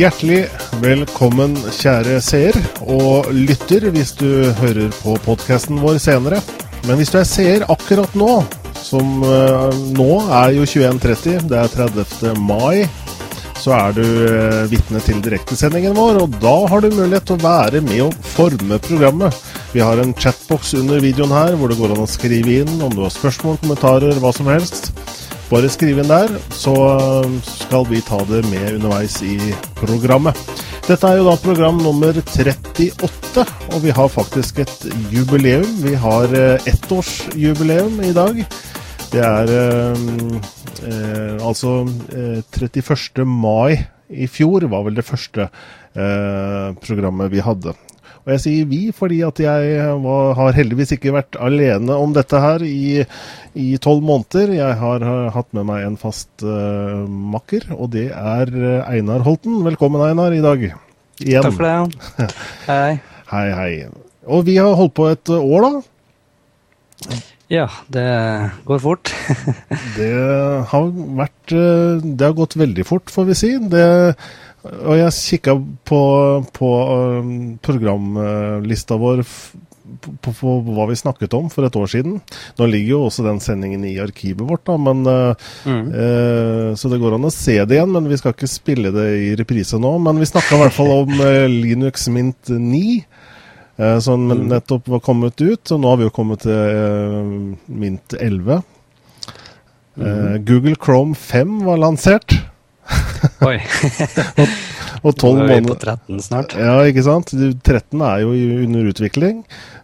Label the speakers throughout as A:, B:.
A: Hjertelig velkommen, kjære seer og lytter, hvis du hører på podkasten vår senere. Men hvis du er seer akkurat nå, som uh, nå er jo 21.30, det er 30. mai, så er du uh, vitne til direktesendingen vår, og da har du mulighet til å være med og forme programmet. Vi har en chatbox under videoen her hvor det går an å skrive inn om du har spørsmål, kommentarer, hva som helst. Bare skriv inn der, så skal vi ta det med underveis i programmet. Dette er jo da program nummer 38, og vi har faktisk et jubileum. Vi har eh, ettårsjubileum i dag. Det er eh, eh, altså eh, 31. mai i fjor var vel det første eh, programmet vi hadde. Og jeg sier vi fordi at jeg var, har heldigvis ikke vært alene om dette her i tolv måneder. Jeg har hatt med meg en fast uh, makker, og det er eh, Einar Holten. Velkommen, Einar, i dag.
B: Igjen. Takk for det. Hei.
A: hei, hei. Og vi har holdt på et år, da.
B: Ja, det går fort.
A: det har vært eh, Det har gått veldig fort, får vi si. Det og jeg kikka på, på um, programlista vår på, på, på, hva vi snakket om for et år siden. Nå ligger jo også den sendingen i arkivet vårt, da, men, uh, mm. eh, så det går an å se det igjen. Men vi skal ikke spille det i reprise nå. Men vi snakka i hvert fall om uh, Linux Mint 9. Som mm. nettopp var kommet ut, og nå har vi jo kommet til Mint 11. Mm. Google Chrome 5 var lansert.
B: Oi.
A: og, tolv måneder Nå er vi
B: på 13 snart.
A: Ja, ikke sant. 13 er jo under utvikling,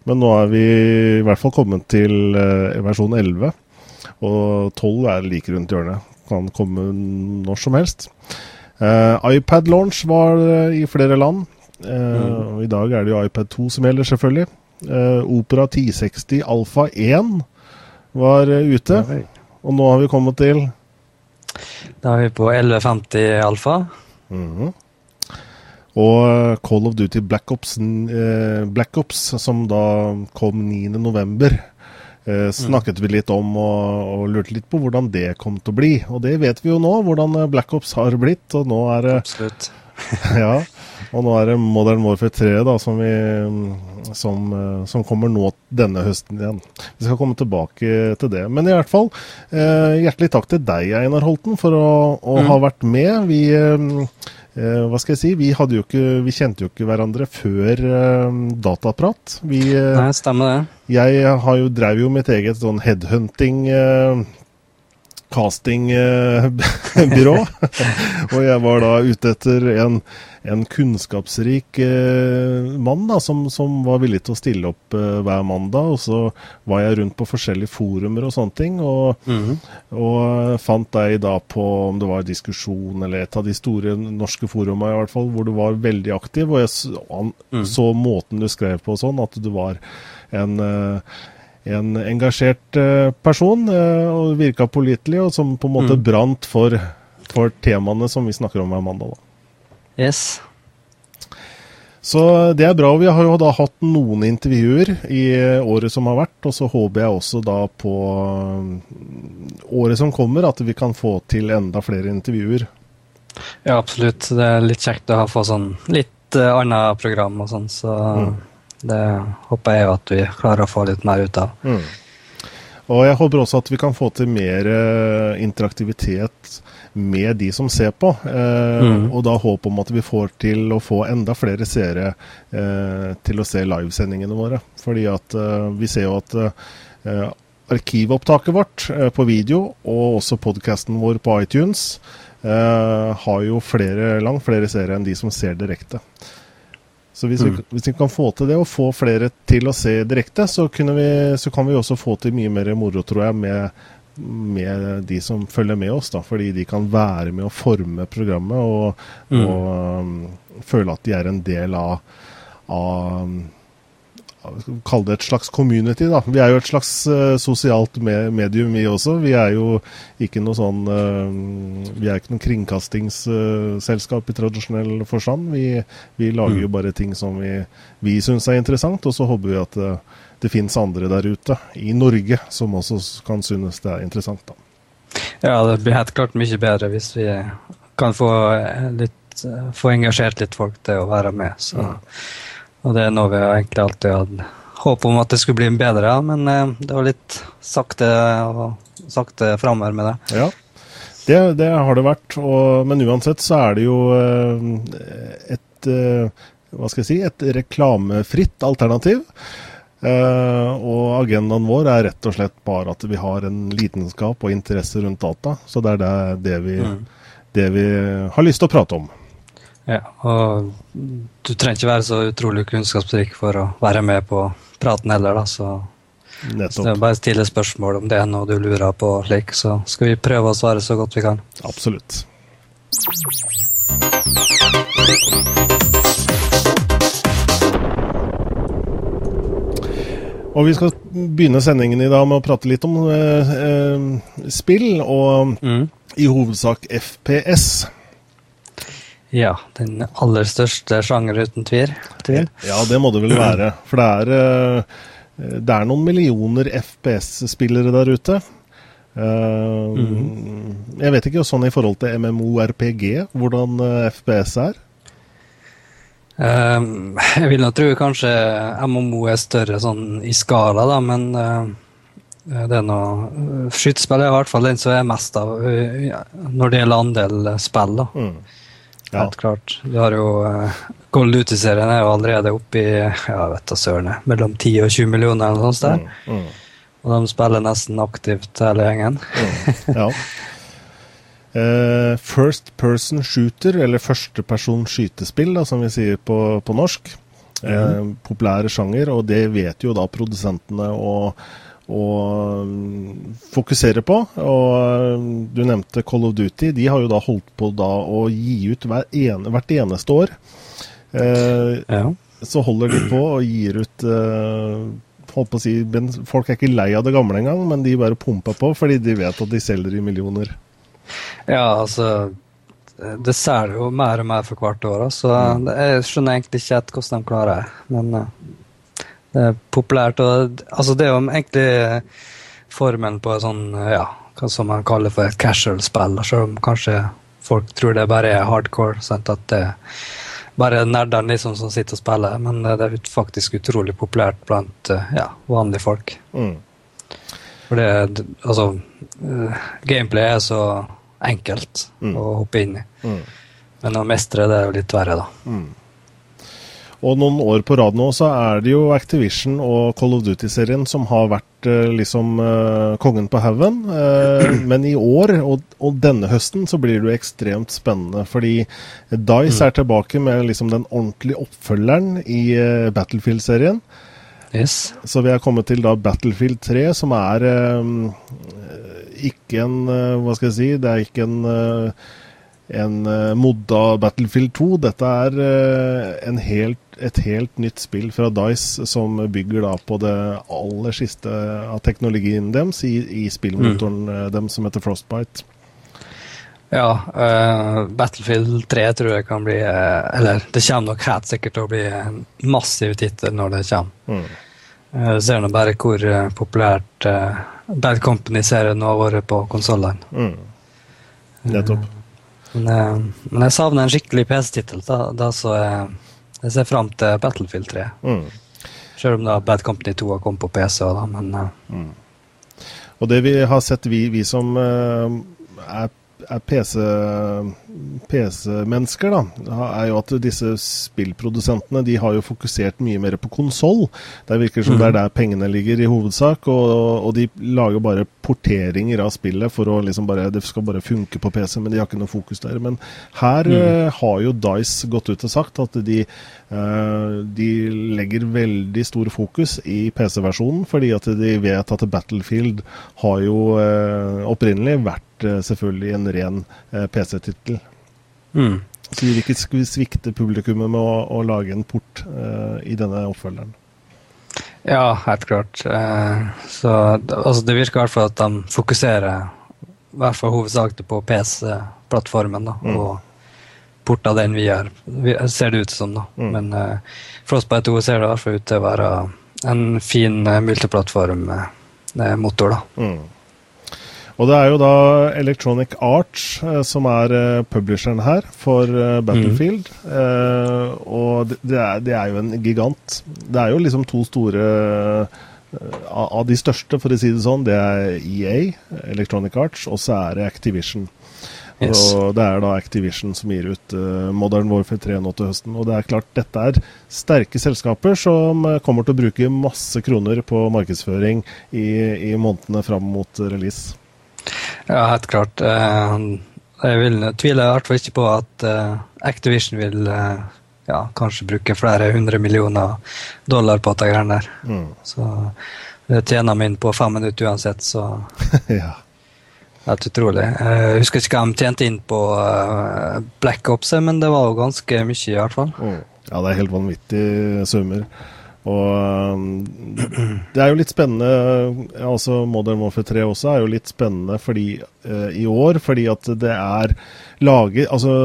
A: men nå er vi i hvert fall kommet til uh, versjon 11. Og 12 er like rundt hjørnet. Kan komme når som helst. Uh, iPad launch var uh, i flere land. Uh, mm. I dag er det jo iPad 2 som gjelder, selvfølgelig. Opera 1060 Alfa 1 var ute. Og nå har vi kommet til
B: da er vi på 1150 alfa.
A: Mm -hmm. Og eh, Call of Duty Black Ops, eh, Black Ops som da kom 9.11., eh, snakket vi litt om og, og, lurte litt på hvordan det kom til å bli. Og det vet vi jo nå, hvordan eh, Black Ops har blitt. Og nå er det
B: Absolutt.
A: ja, og nå er det Modern Warfare 3 da, som, vi, som, eh, som, kommer nå denne høsten igjen. Vi skal komme tilbake til det. Men i hvert fall, eh, hjertelig takk til deg, Einar Holten, for å, å mm. ha vært med. Vi eh, hva skal jeg si, vi, jo ikke, vi, kjente jo ikke hverandre før eh, Dataprat. Vi,
B: uh, Nei, stemmer det.
A: Jeg har jo, drev jo mitt eget sånn headhunting uh, castingbyrå. og jeg var da ute etter en, en kunnskapsrik eh, mann da, som, som, var villig til å stille opp eh, hver mandag. Og så var jeg rundt på forskjellige forumer og sånne ting, og, mm -hmm. og fant deg da på om det var diskusjon eller et av de store norske forumene i hvert fall, hvor du var veldig aktiv. Og jeg så, mm. så måten du skrev på sånn, at du var en eh, en engasjert eh, person eh, og virka pålitelig, og som på en måte mm. brant for, for, temaene som vi snakker om hver mandag. Da.
B: Yes.
A: Så det er bra. Vi har jo da hatt noen intervjuer i året som har vært, og så håper jeg også da på året som kommer at vi kan få til enda flere intervjuer.
B: Ja, absolutt. Det er litt kjekt å ha få sånn litt uh, annet program og sånn, så mm. Det håper jeg at vi klarer å få litt mer ut av. Mm.
A: Og jeg håper også at vi kan få til mer eh, interaktivitet med de som ser på. Eh, mm. Og da håp om at vi får til å få enda flere seere eh, til å se livesendingene våre. Fordi at eh, vi ser jo at eh, arkivopptaket vårt eh, på video, og også podkasten vår på iTunes, har jo flere, langt flere seere enn de som ser direkte. Så hvis, mm. vi, hvis, vi, kan få til det, og få flere til å se direkte, så, vi, så kan vi også få til mye mer moro, tror jeg, med, med, de som følger med oss. da, Fordi de kan være med å forme programmet og, mm. og um, føle at de er en del av, av kalle det et slags community, da. Vi er jo et slags uh, sosialt me medium, vi også. Vi er jo ikke noe sånn uh, Vi er ikke noen kringkastingsselskap i tradisjonell forstand. Vi, vi lager mm. jo bare ting som vi, vi syns er interessant, og så håper vi at uh, det finnes andre der ute, i Norge, som også kan synes det er interessant, da.
B: Ja, det blir helt klart mye bedre hvis vi kan få litt få engasjert litt folk til å være med. Så, og det er noe vi egentlig alltid hadde håp om at det skulle bli bedre, men det var litt sakte, sakte framover med det.
A: Ja. Det, det, har det vært, og, men uansett så er det jo et hva skal jeg si, et reklamefritt alternativ. Uh, og agendaen vår er rett og slett bare at vi har en lidenskap og interesse rundt data. Så det er det, det, vi, mm. det vi, har lyst til å prate om.
B: Ja, og du trenger ikke være så utrolig kunnskapsrik for å være med på praten heller, da. Så Nettopp. det er bare å stille spørsmål om det er noe du lurer på, slik, så skal vi prøve å svare så godt vi kan.
A: Absolutt. Og vi skal begynne sendingen i dag med å prate litt om eh, eh, spill, og mm. i hovedsak FPS.
B: Ja, den aller største sjanger uten tvil. tvil.
A: Ja, det må det vel være. For det er, eh, det er noen millioner FPS-spillere der ute. Uh, mm. Jeg vet ikke sånn i forhold til MMORPG, hvordan uh, FPS er.
B: Uh, jeg vil nå tro kanskje MMO er større sånn i skala, da, men uh, det er noe Skytespill er i hvert fall den som er mest av når det gjelder andel spill. da. Mm. Ja. Helt klart. Du har jo uh, Gold Duty-serien er jo allerede oppe i ja, vet da søren, mellom 10 og 20 millioner eller noe sånt. der. Mm. Mm. Og de spiller nesten aktivt hele gjengen.
A: Mm. ja. Uh, first person shooter, eller førsteperson skytespill, da, som vi sier på, på norsk. Mm uh, populære sjanger, og det vet jo da produsentene å, å fokusere på. Og eh, du nevnte Call of Duty. De har jo da holdt på da å gi ut hver ene, hvert eneste år. Eh, ja. Så holder de på og gir ut holdt på å si, Folk er ikke lei av det gamle engang, men de bare pumper på fordi de vet at de selger i millioner.
B: Ja, altså Det selger jo mer og mer for hvert år, så mm. jeg skjønner egentlig ikke helt hvordan de klarer det. Men uh, det er populært. Og, altså, det er jo egentlig formen på sånn, ja, hva som man kaller for et casual-spill, selv om kanskje folk tror det bare er hardcore. Sant? At det er bare nerdene liksom som sitter og spiller, men det er faktisk utrolig populært blant eh, ja, vanlige folk. Mm. For det Altså, gameplay er så enkelt mm. å hoppe inn i. Mm. Men å mestre det er jo litt verre, da.
A: Og noen år på rad nå så er det jo Activision og Call of Duty-serien som har vært eh, liksom eh, kongen på haugen. Eh, men i år og, og, denne høsten så blir det jo ekstremt spennende. Fordi Dice mm. er tilbake med liksom den ordentlige oppfølgeren i Battlefield-serien.
B: Yes.
A: Så vi er kommet til da Battlefield 3, som er ikke en Hva skal jeg si? Det er ikke en, en eh, modda Battlefield 2. Dette er en helt, et helt nytt spill fra Dice som bygger da på det aller siste av teknologien deres i, i spillmotoren mm. dem som heter Frostbite.
B: Ja, uh, Battlefield 3 tror jeg kan bli uh, Eller det kommer nok helt sikkert til å bli en massiv tittel når det kommer. Mm. Uh, ser nå bare hvor populært Bad Company-serien har vært på konsollene. Mm.
A: Nettopp.
B: Men, uh, men, jeg savner en skikkelig PC-tittel, da, da, så jeg, jeg ser fram til Battlefield 3. Mm. Selv om da Bad Company 2 har kommet på PC òg, da, men mm.
A: Og det vi har sett, vi, vi som er er PC-mennesker, da, er jo at disse spillprodusentene de har jo fokusert mye mer på konsoll. Det virker som mm. det er der pengene ligger i hovedsak, og, og, de lager bare porteringer av spillet for å liksom bare Det skal bare funke på PC, men de har ikke noe fokus der. Men her mm. uh, har jo Dice gått ut og sagt at de, uh, de legger veldig stor fokus i PC-versjonen, fordi at de vet at Battlefield har jo uh, opprinnelig vært Eh, selvfølgelig en ren eh, PC-tittel. Mm. Så vi vil ikke svikte publikummet med å, å lage en port uh, i denne oppfølgeren.
B: Ja, helt klart. Uh, så altså, det virker i hvert fall at de fokuserer i hvert fall hovedsakelig på PC-plattformen. Mm. Og porta den vi gjør, ser det ut som. da. Mm. Men uh, Frostbite 2 ser det i hvert fall ut til å være en fin uh, multiplattform-motor. da. Mm.
A: Og det er jo da Electronic Arts eh, som er eh, publisheren her for eh, Battlefield. Mm. og det er, det er, jo en gigant. Det er jo liksom to store av de største, for å si det sånn. Det er EA, Electronic Arts, og så er det Activision. Yes. Og Det er da Activision som gir ut Modern Warfare 3 nå til høsten. Og det er klart dette er sterke selskaper som kommer til å bruke masse kroner på markedsføring i, i månedene fram mot release.
B: Ja, helt klart. Eh, jeg vil, tviler i hvert fall ikke på at eh, Activision vil eh, ja, kanskje bruke flere hundre millioner dollar på dette greiene der. Mm. Så det tjener min på fem minutter uansett, så ja. Helt utrolig. Jeg husker ikke hva de tjente inn på Black Ops, men det var jo ganske mye, i hvert fall. Mm.
A: Ja, det er helt vanvittige summer. Og um, det er jo litt spennende altså Modern Warfare 3 også er jo litt spennende fordi, uh, i år, fordi at det er laget Altså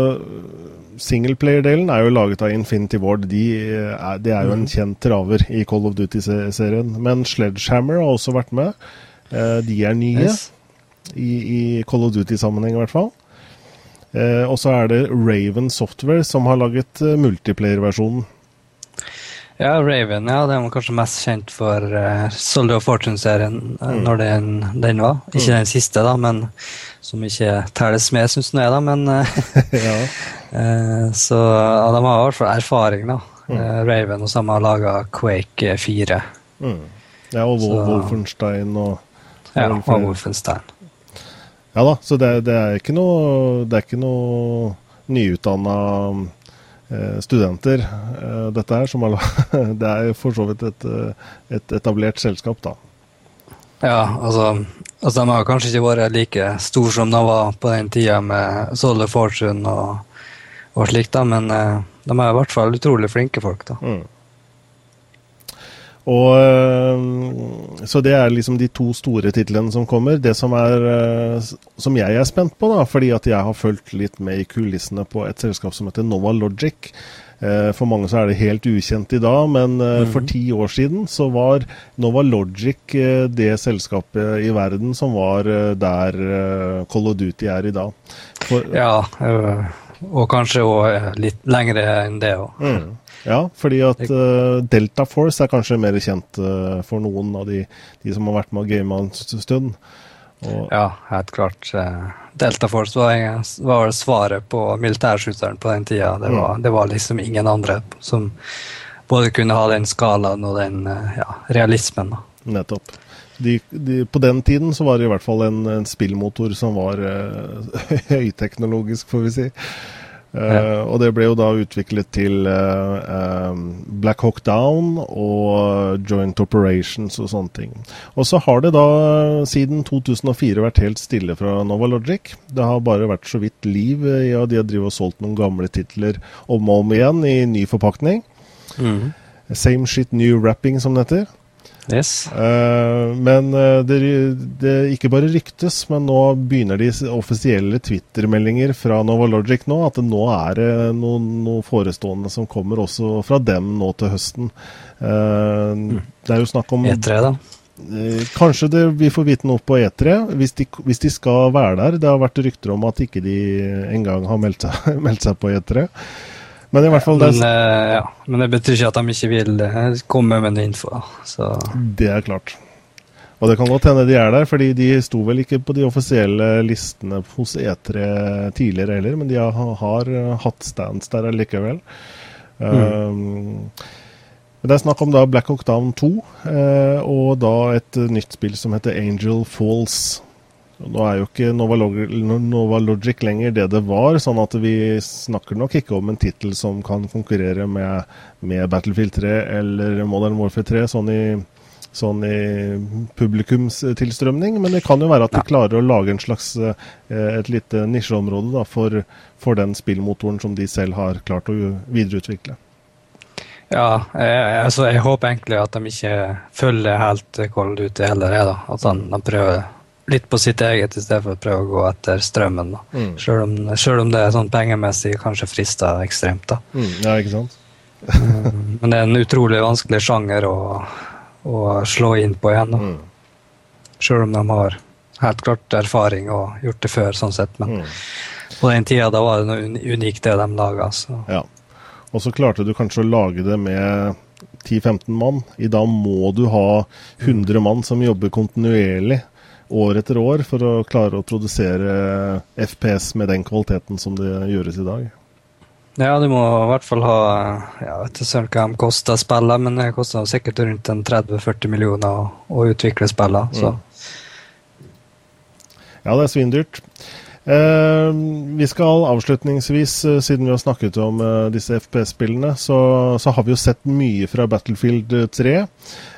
A: Singleplayer-delen er jo laget av Infinity Ward. De eh, er, det er jo en mm. kjent traver i Call of Duty-serien. Men Sledgehammer har også vært med. Uh, de er nye. Yes. I, I, Call of Duty-sammenheng, i hvert fall. Uh, og så er det Raven Software som har laget multiplayer-versjonen.
B: Ja, Raven ja, det var kanskje mest kjent for uh, Soldier of Fortune-serien uh, mm. når den, den, var. Ikke mm. den siste, da, men som ikke telles med, syns jeg, da. Men uh, ja. Så ja, de har i hvert fall erfaring, da. Mm. Raven, og så har laga Quake 4.
A: Mm. Ja, og så, Wolfenstein og
B: Ja, og Wolfenstein.
A: Ja da, så det, det er ikke noe Det er ikke noe nyutdanna Eh, studenter, eh, dette her. Som er, det er for så vidt et, eh, et, etablert selskap, da.
B: Ja, altså, altså De har kanskje ikke vært like store som de var på den tida med Solar Fortune og, og slikt, da, men de er i hvert fall utrolig flinke folk. da. Mm.
A: Og, eh, så det er liksom de to store titlene som kommer. Det som, er, eh, som jeg er spent på, da, fordi at jeg har fulgt litt med i kulissene på et selskap som heter Nova Logic. Eh, for mange så er det helt ukjent i dag, men mm. for ti år siden så var Nova Logic det selskapet i verden som var der Call of Duty er i dag.
B: For, ja, og kanskje òg litt lengre enn det òg.
A: Ja, fordi at uh, Delta Force er kanskje mer kjent uh, for noen av de, de, som har vært med og gama en stund.
B: Og, ja, helt klart. Uh, Delta Force var, var svaret på militærskytteren på den tida. Det var, mm. det var, liksom ingen andre som både kunne ha den skalaen og den ja, realismen. Da.
A: Nettopp. De, de, på den tiden så var det i hvert fall en, en spillmotor som var høyteknologisk, får vi si. Uh, og det ble jo da utviklet til uh, um, Black Hawk Down og Joint Operations og sånne ting. Og så har det da siden 2004 vært helt stille fra Novalogic. Det har bare vært så vidt liv. Ja, de har drivet og solgt noen gamle titler om og om igjen i ny forpakning. Mm. Same shit new wrapping, som det heter.
B: Yes.
A: Uh, men uh, det, det, ikke bare ryktes, men nå begynner de offisielle Twitter-meldinger fra Novalogic nå, at det nå er det noen, noe, noe, forestående som kommer også fra dem nå til høsten. Mm. Det er jo snakk om
B: E3, da?
A: Kanskje det, vi får vite noe på E3, hvis de, hvis de, skal være der. Det har vært rykter om at ikke de engang har meldt seg, meldt seg på E3. Men i hvert fall
B: men, uh, ja. men det betyr ikke at de ikke vil uh, komme med noe info. Så.
A: Det er klart. Og det kan godt hende de er der, fordi de sto vel ikke på de offisielle listene hos E3 tidligere heller, men de har, har hatt stands der likevel. Mm. Um, det er snakk om da Black Hawk Down 2, uh, og da et nytt spill som heter Angel Falls. Nå er jo ikke Novalogic Nova, lenger det det var, sånn at vi snakker nok ikke om en tittel som kan konkurrere med, med, Battlefield 3 eller Modern Warfare 3, sånn i, sånn i publikumstilstrømning. Men det kan jo være at de klarer å lage en slags, eh, et lite nisjeområde da, for, for, den spillmotoren som de selv har klart å videreutvikle.
B: Ja, jeg, altså jeg håper egentlig at de ikke følger helt Cold Duty heller, jeg, da. At de prøver litt på sitt eget i stedet for å prøve å gå etter strømmen. da. Mm. Selv, om, selv, om, det er sånn pengemessig kanskje frister ekstremt. da.
A: Mm, ja, ikke sant?
B: Men det er en utrolig vanskelig sjanger å, å slå inn på igjen. da. Mm. Selv om de har helt klart erfaring og gjort det før, sånn sett. Men mm. på den tida da var det noe unikt, det de laga.
A: Ja. Og så klarte du kanskje å lage det med 10-15 mann. I dag må du ha 100 mann som jobber kontinuerlig år etter år for å klare å produsere FPS med den kvaliteten som det gjøres i dag.
B: Ja, du må i hvert fall ha Jeg vet ikke hva de koster spillet, men det koster sikkert rundt 30-40 millioner å, å utvikle spillene. Så. Mm.
A: Ja, det er svindyrt. Eh, vi skal avslutningsvis, eh, siden vi har snakket om eh, disse FPS-spillene, så, så, har vi jo sett mye fra Battlefield 3.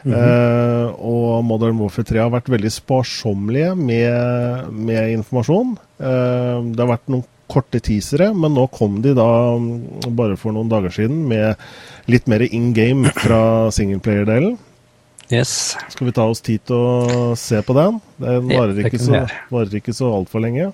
A: Mm -hmm. og Modern Warfare 3 har vært veldig sparsommelige med, med informasjon. det har vært noen korte teasere, men nå kom de da mm, bare for noen dager siden med litt mer in game fra singleplayer-delen.
B: Yes.
A: Skal vi ta oss tid til å se på den? Den varer ikke, så, varer ikke så altfor lenge.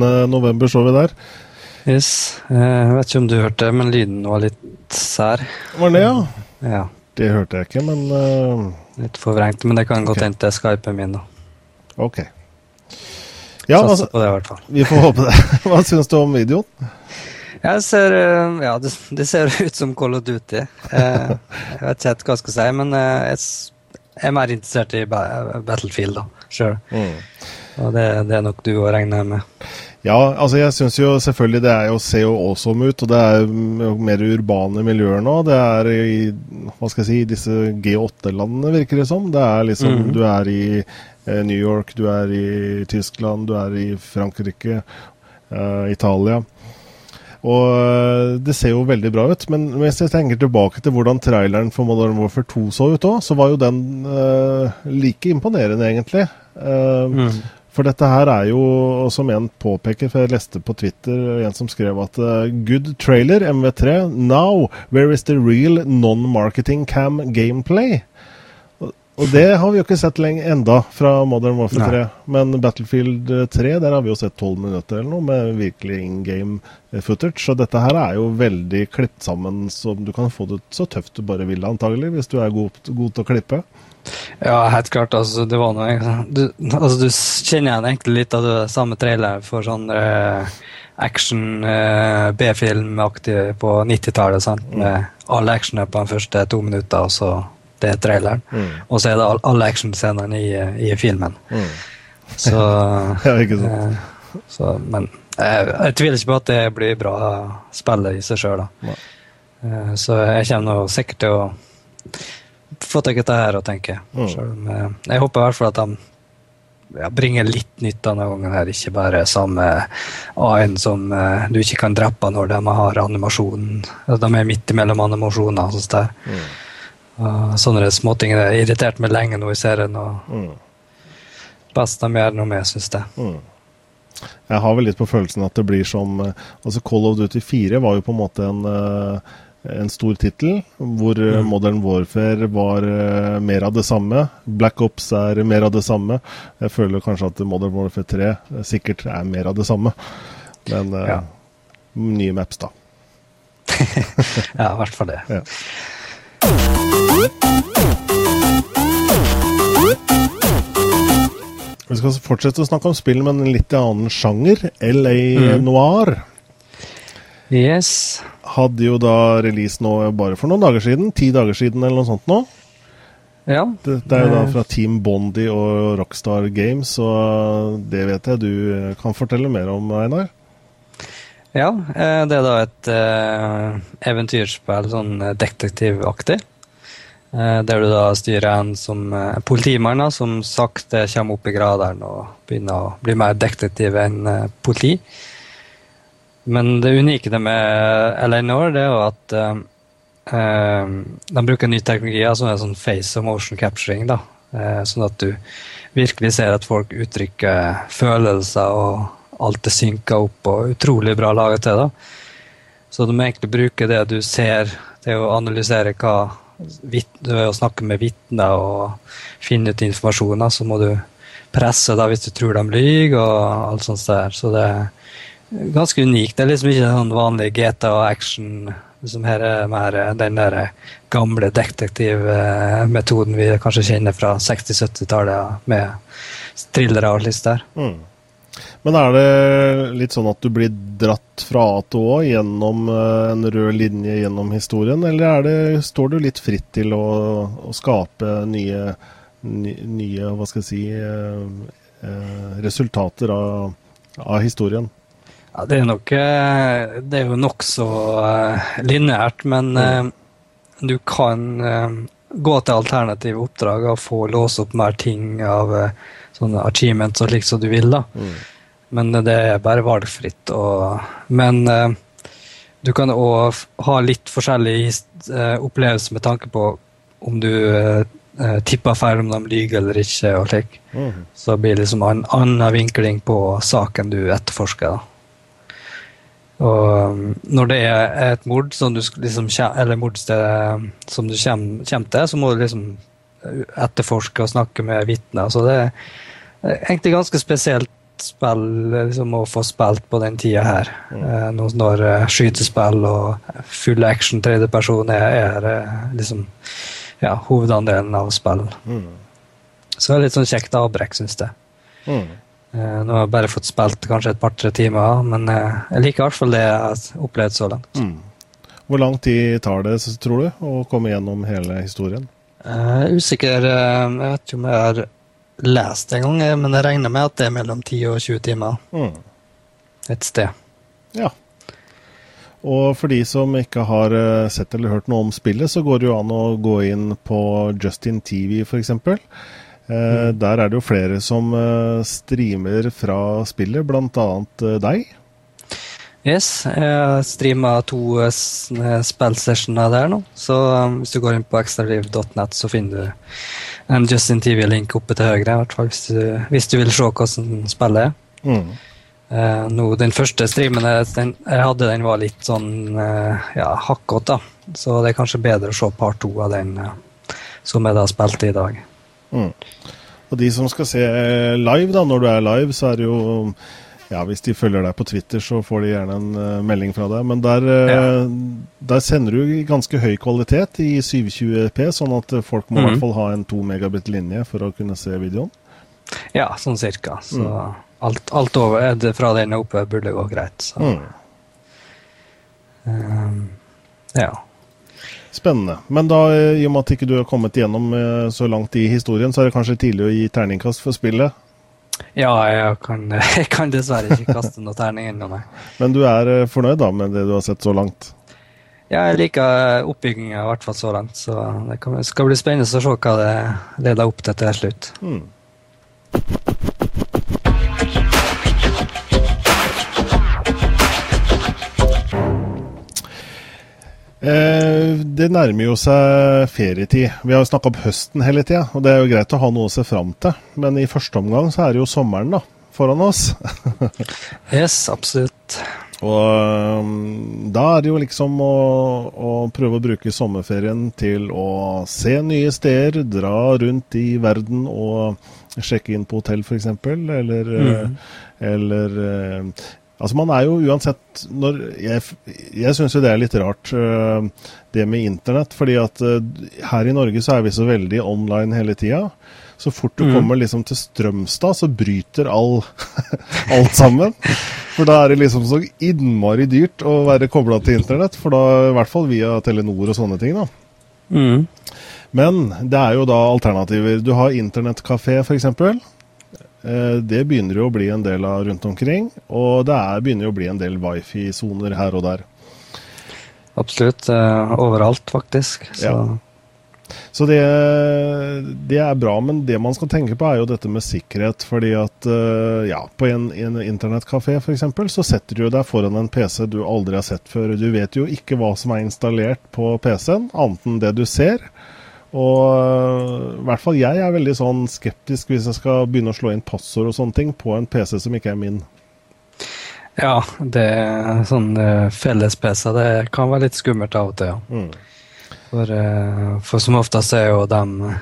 A: 8. november så vi der.
B: Yes. Eh, jeg vet ikke om du hørte det, men lyden var litt sær.
A: Var det, ja?
B: ja.
A: Det hørte jeg ikke, men uh...
B: Litt forvrengt, men det kan godt hende okay. Skypen min, da.
A: Ok. Ja,
B: altså, på det, i hvert fall.
A: Vi får håpe det. Hva syns du om videoen?
B: Jeg ser, eh, ja, det, det, ser ut som Call of Duty. Jeg, vet ikke hva jeg skal si, men jeg er mer interessert i Battlefield, da sjøl. Mm. Og det, det, er nok du å regne med.
A: Ja, altså jeg syns jo selvfølgelig det er jo, ser jo awesome ut, og det er jo mer urbane miljøer nå. Det er i hva skal jeg si, disse G8-landene, virker det som. Det er liksom mm. Du er i eh, New York, du er i Tyskland, du er i Frankrike, eh, Italia. Og eh, det ser jo veldig bra ut. Men hvis jeg tenker tilbake til hvordan traileren for Modern Warfare 2 så ut òg, så var jo den uh, like imponerende, egentlig. Uh, mm. For dette her er jo, som en påpeker, for jeg leste på Twitter en som skrev at uh, Good trailer, MV3. Now, where is the real non-marketing cam gameplay? Og det har vi jo ikke sett lenge enda fra Modern Warfare 3. Men Battlefield 3 der har vi jo sett tolv minutter eller noe med virkelig in game eh, footage. Så dette her er jo veldig klippet sammen, så du kan få det så tøft du bare vil, antagelig, hvis du er god, god til å klippe.
B: Ja, helt klart. Altså, det var noe du, altså, du kjenner igjen egentlig litt av det samme traileren for sånn eh, action eh, B-filmaktig på 90-tallet. Mm. Med alle actionene på de første to minutter, og så det er traileren. Mm. Og så er det alle actionscenene i, i, filmen. Mm. Så,
A: ja, ikke sant.
B: Eh, så, men jeg, jeg, tviler ikke på at det blir bra spillet i seg sjøl. Eh, så jeg kommer nå sikkert til å få i dette her og tenke. Mm. Eh, jeg håper i hvert fall at de ja, bringer litt nytt denne gangen. her, Ikke bare samme A1 som uh, du ikke kan drepe når de har animasjonen. De er midt imellom animasjoner. Sånn der. Mm. Uh, sånne småting er irritert meg lenge nå i serien. og mm. Best de gjør noe med, syns jeg. Mm.
A: Jeg har vel litt på følelsen at det blir som uh, altså Call of Duty 4 var jo på en måte en, uh, en stor tittel, hvor mm. Modern Warfare var uh, mer av det samme. Black Ops er mer av det samme. Jeg føler kanskje at Modern Warfare 3 sikkert er mer av det samme. Men uh, ja. nye maps, da.
B: ja, i hvert fall det. Ja.
A: Vi skal fortsette å snakke om spill, men en litt annen sjanger. LA mm. Noir.
B: Yes.
A: Hadde jo da release nå bare for noen dager siden. Ti dager siden eller noe sånt nå.
B: Ja.
A: Det, det er jo da fra Team Bondi og Rockstar Games, og det vet jeg du kan fortelle mer om, Einar?
B: Ja, eh, det er da et uh, eventyrspill, sånn detektivaktig. Der du da styrer en som politimann som sakte kommer opp i gradene og begynner å bli mer detektiv enn politi. Men det unike med Eleanor det er jo at de bruker ny teknologi, altså sånn face og motion capturing. da, Sånn at du virkelig ser at folk uttrykker følelser og alt er synka opp og utrolig bra laget til. da. Så du må egentlig bruke det du ser til å analysere hva ved å snakke med vitner og finne ut informasjon, så må du presse da hvis du tror de lyver og alt sånt der. Så det er ganske unikt. Det er liksom ikke sånn vanlig GTA action. Liksom her er mer den der gamle detektivmetoden vi kanskje kjenner fra 60-70-tallet med thrillere og slikt der. Mm.
A: Men er det litt sånn at du blir dratt fra A til Å gjennom eh, en rød linje gjennom historien, eller det, står du litt fritt til å, å skape nye, nye, hva skal jeg si, eh, eh, resultater av, av historien?
B: Ja, det er nok Det er jo nokså lineært, men mm. du kan gå til alternative oppdrag og få låse opp mer ting av sånne achievements og slik som du vil. da. Mm. Men det er bare valgfritt. Og, men uh, du kan òg ha litt forskjellig uh, opplevelse med tanke på om du uh, tipper feil om de lyver eller ikke. og slik. Mm. Så det blir liksom en annen vinkling på saken du etterforsker. da. Og um, når det er et mord som du, liksom, eller mordsted som du kommer, kommer, til, så må du liksom etterforske og snakke med vitner. Så det er egentlig ganske spesielt spill liksom, å få spilt på den tida her. Mm. Eh, når uh, skytespill og full action tredjeperson er, er uh, liksom ja, hovedandelen av spill. Mm. Så det er litt sånn kjekt avbrekk, syns jeg. Mm. Uh, nå har jeg bare fått spilt kanskje et par-tre timer, men uh, jeg liker i hvert fall det jeg har opplevd så langt. Mm.
A: Hvor lang tid tar det, tror du, å komme gjennom hele historien?
B: Uh, usikker. jeg vet ikke om jeg har lest en gang, men jeg regner med at det er mellom 10 og 20 timer. Mm. Et sted.
A: Ja. Og for de som ikke har eh, sett eller hørt noe om spillet, så går det jo an å gå inn på Justin TV f.eks. Mm. Der er det jo flere som eh, streamer fra spillet, bl.a. Eh, deg.
B: Yes, jeg streama to spillsessioner der nå. Så hvis du går inn på ekstraliv.net, så finner du en Justin TV-link oppe til høyre, i hvert fall hvis du, hvis du vil se hvordan spillet er. Mm. Uh, no, den første streamen den, jeg hadde, den var litt sånn uh, ja, hakkete, da. Så det er kanskje bedre å se part to av den uh, som jeg da spilte i dag. Mm.
A: Og de som skal se live, da, når du er live, så er det jo ja, Hvis de følger deg på Twitter, så får de gjerne en uh, melding fra deg. Men der, uh, ja. der, sender du ganske høy kvalitet i 720P, sånn at folk må i mm. hvert fall ha en 2 megabit linje for å kunne se videoen?
B: Ja, sånn cirka. Så mm. alt, alt, over er det fra den oppe burde gå greit. Så. Mm. Um, ja.
A: Spennende. Men da, i og med at ikke du har kommet igjennom så langt i historien, så er det kanskje tidlig å gi terningkast for spillet?
B: Ja, jeg kan, jeg kan dessverre ikke kaste noen terning ennå, nei.
A: Men du er eh, fornøyd da med det du har sett så langt?
B: Ja, jeg liker oppbygginga i hvert fall så langt. Så det skal bli spennende å se hva det leder opp til til slutt. Mm.
A: Eh, det nærmer jo seg ferietid. Vi har jo snakka om høsten hele tida, og det er jo greit å ha noe å se fram til. Men i første omgang så er det jo sommeren da, foran oss.
B: yes, absolutt.
A: Og um, da er det jo liksom å, å, prøve å bruke sommerferien til å se nye steder, dra rundt i verden og sjekke inn på hotell f.eks. Eller, mm. eller Altså Man er jo uansett når Jeg, jeg syns jo det er litt rart, uh, det med internett. fordi at uh, her i Norge så er vi så veldig online hele tida. Så fort du mm. kommer liksom til Strømstad, så bryter all, alt sammen. For da er det liksom så innmari dyrt å være kobla til internett. For da, i hvert fall via Telenor og sånne ting, da.
B: Mm.
A: Men det er jo da alternativer. Du har internettkafé, f.eks. Eh, det begynner jo å bli en del av rundt omkring, og det er, begynner jo å bli en del wifi-soner her og der.
B: Absolutt. Uh, overalt, faktisk. Så,
A: ja. Så det, det, er bra, men det man skal tenke på, er jo dette med sikkerhet. fordi at uh, ja, på en, en internettkafé f.eks. så setter du deg foran en PC du aldri har sett før. Du vet jo ikke hva som er installert på PC-en, annet enn det du ser. Og øh, i hvert fall jeg er veldig sånn skeptisk hvis jeg skal begynne å slå inn passord og sånne ting på en PC som ikke er min.
B: Ja, det er sånn uh, felles-PC. Det kan være litt skummelt av og til, ja. Mm. For, uh, for, som oftest er jo de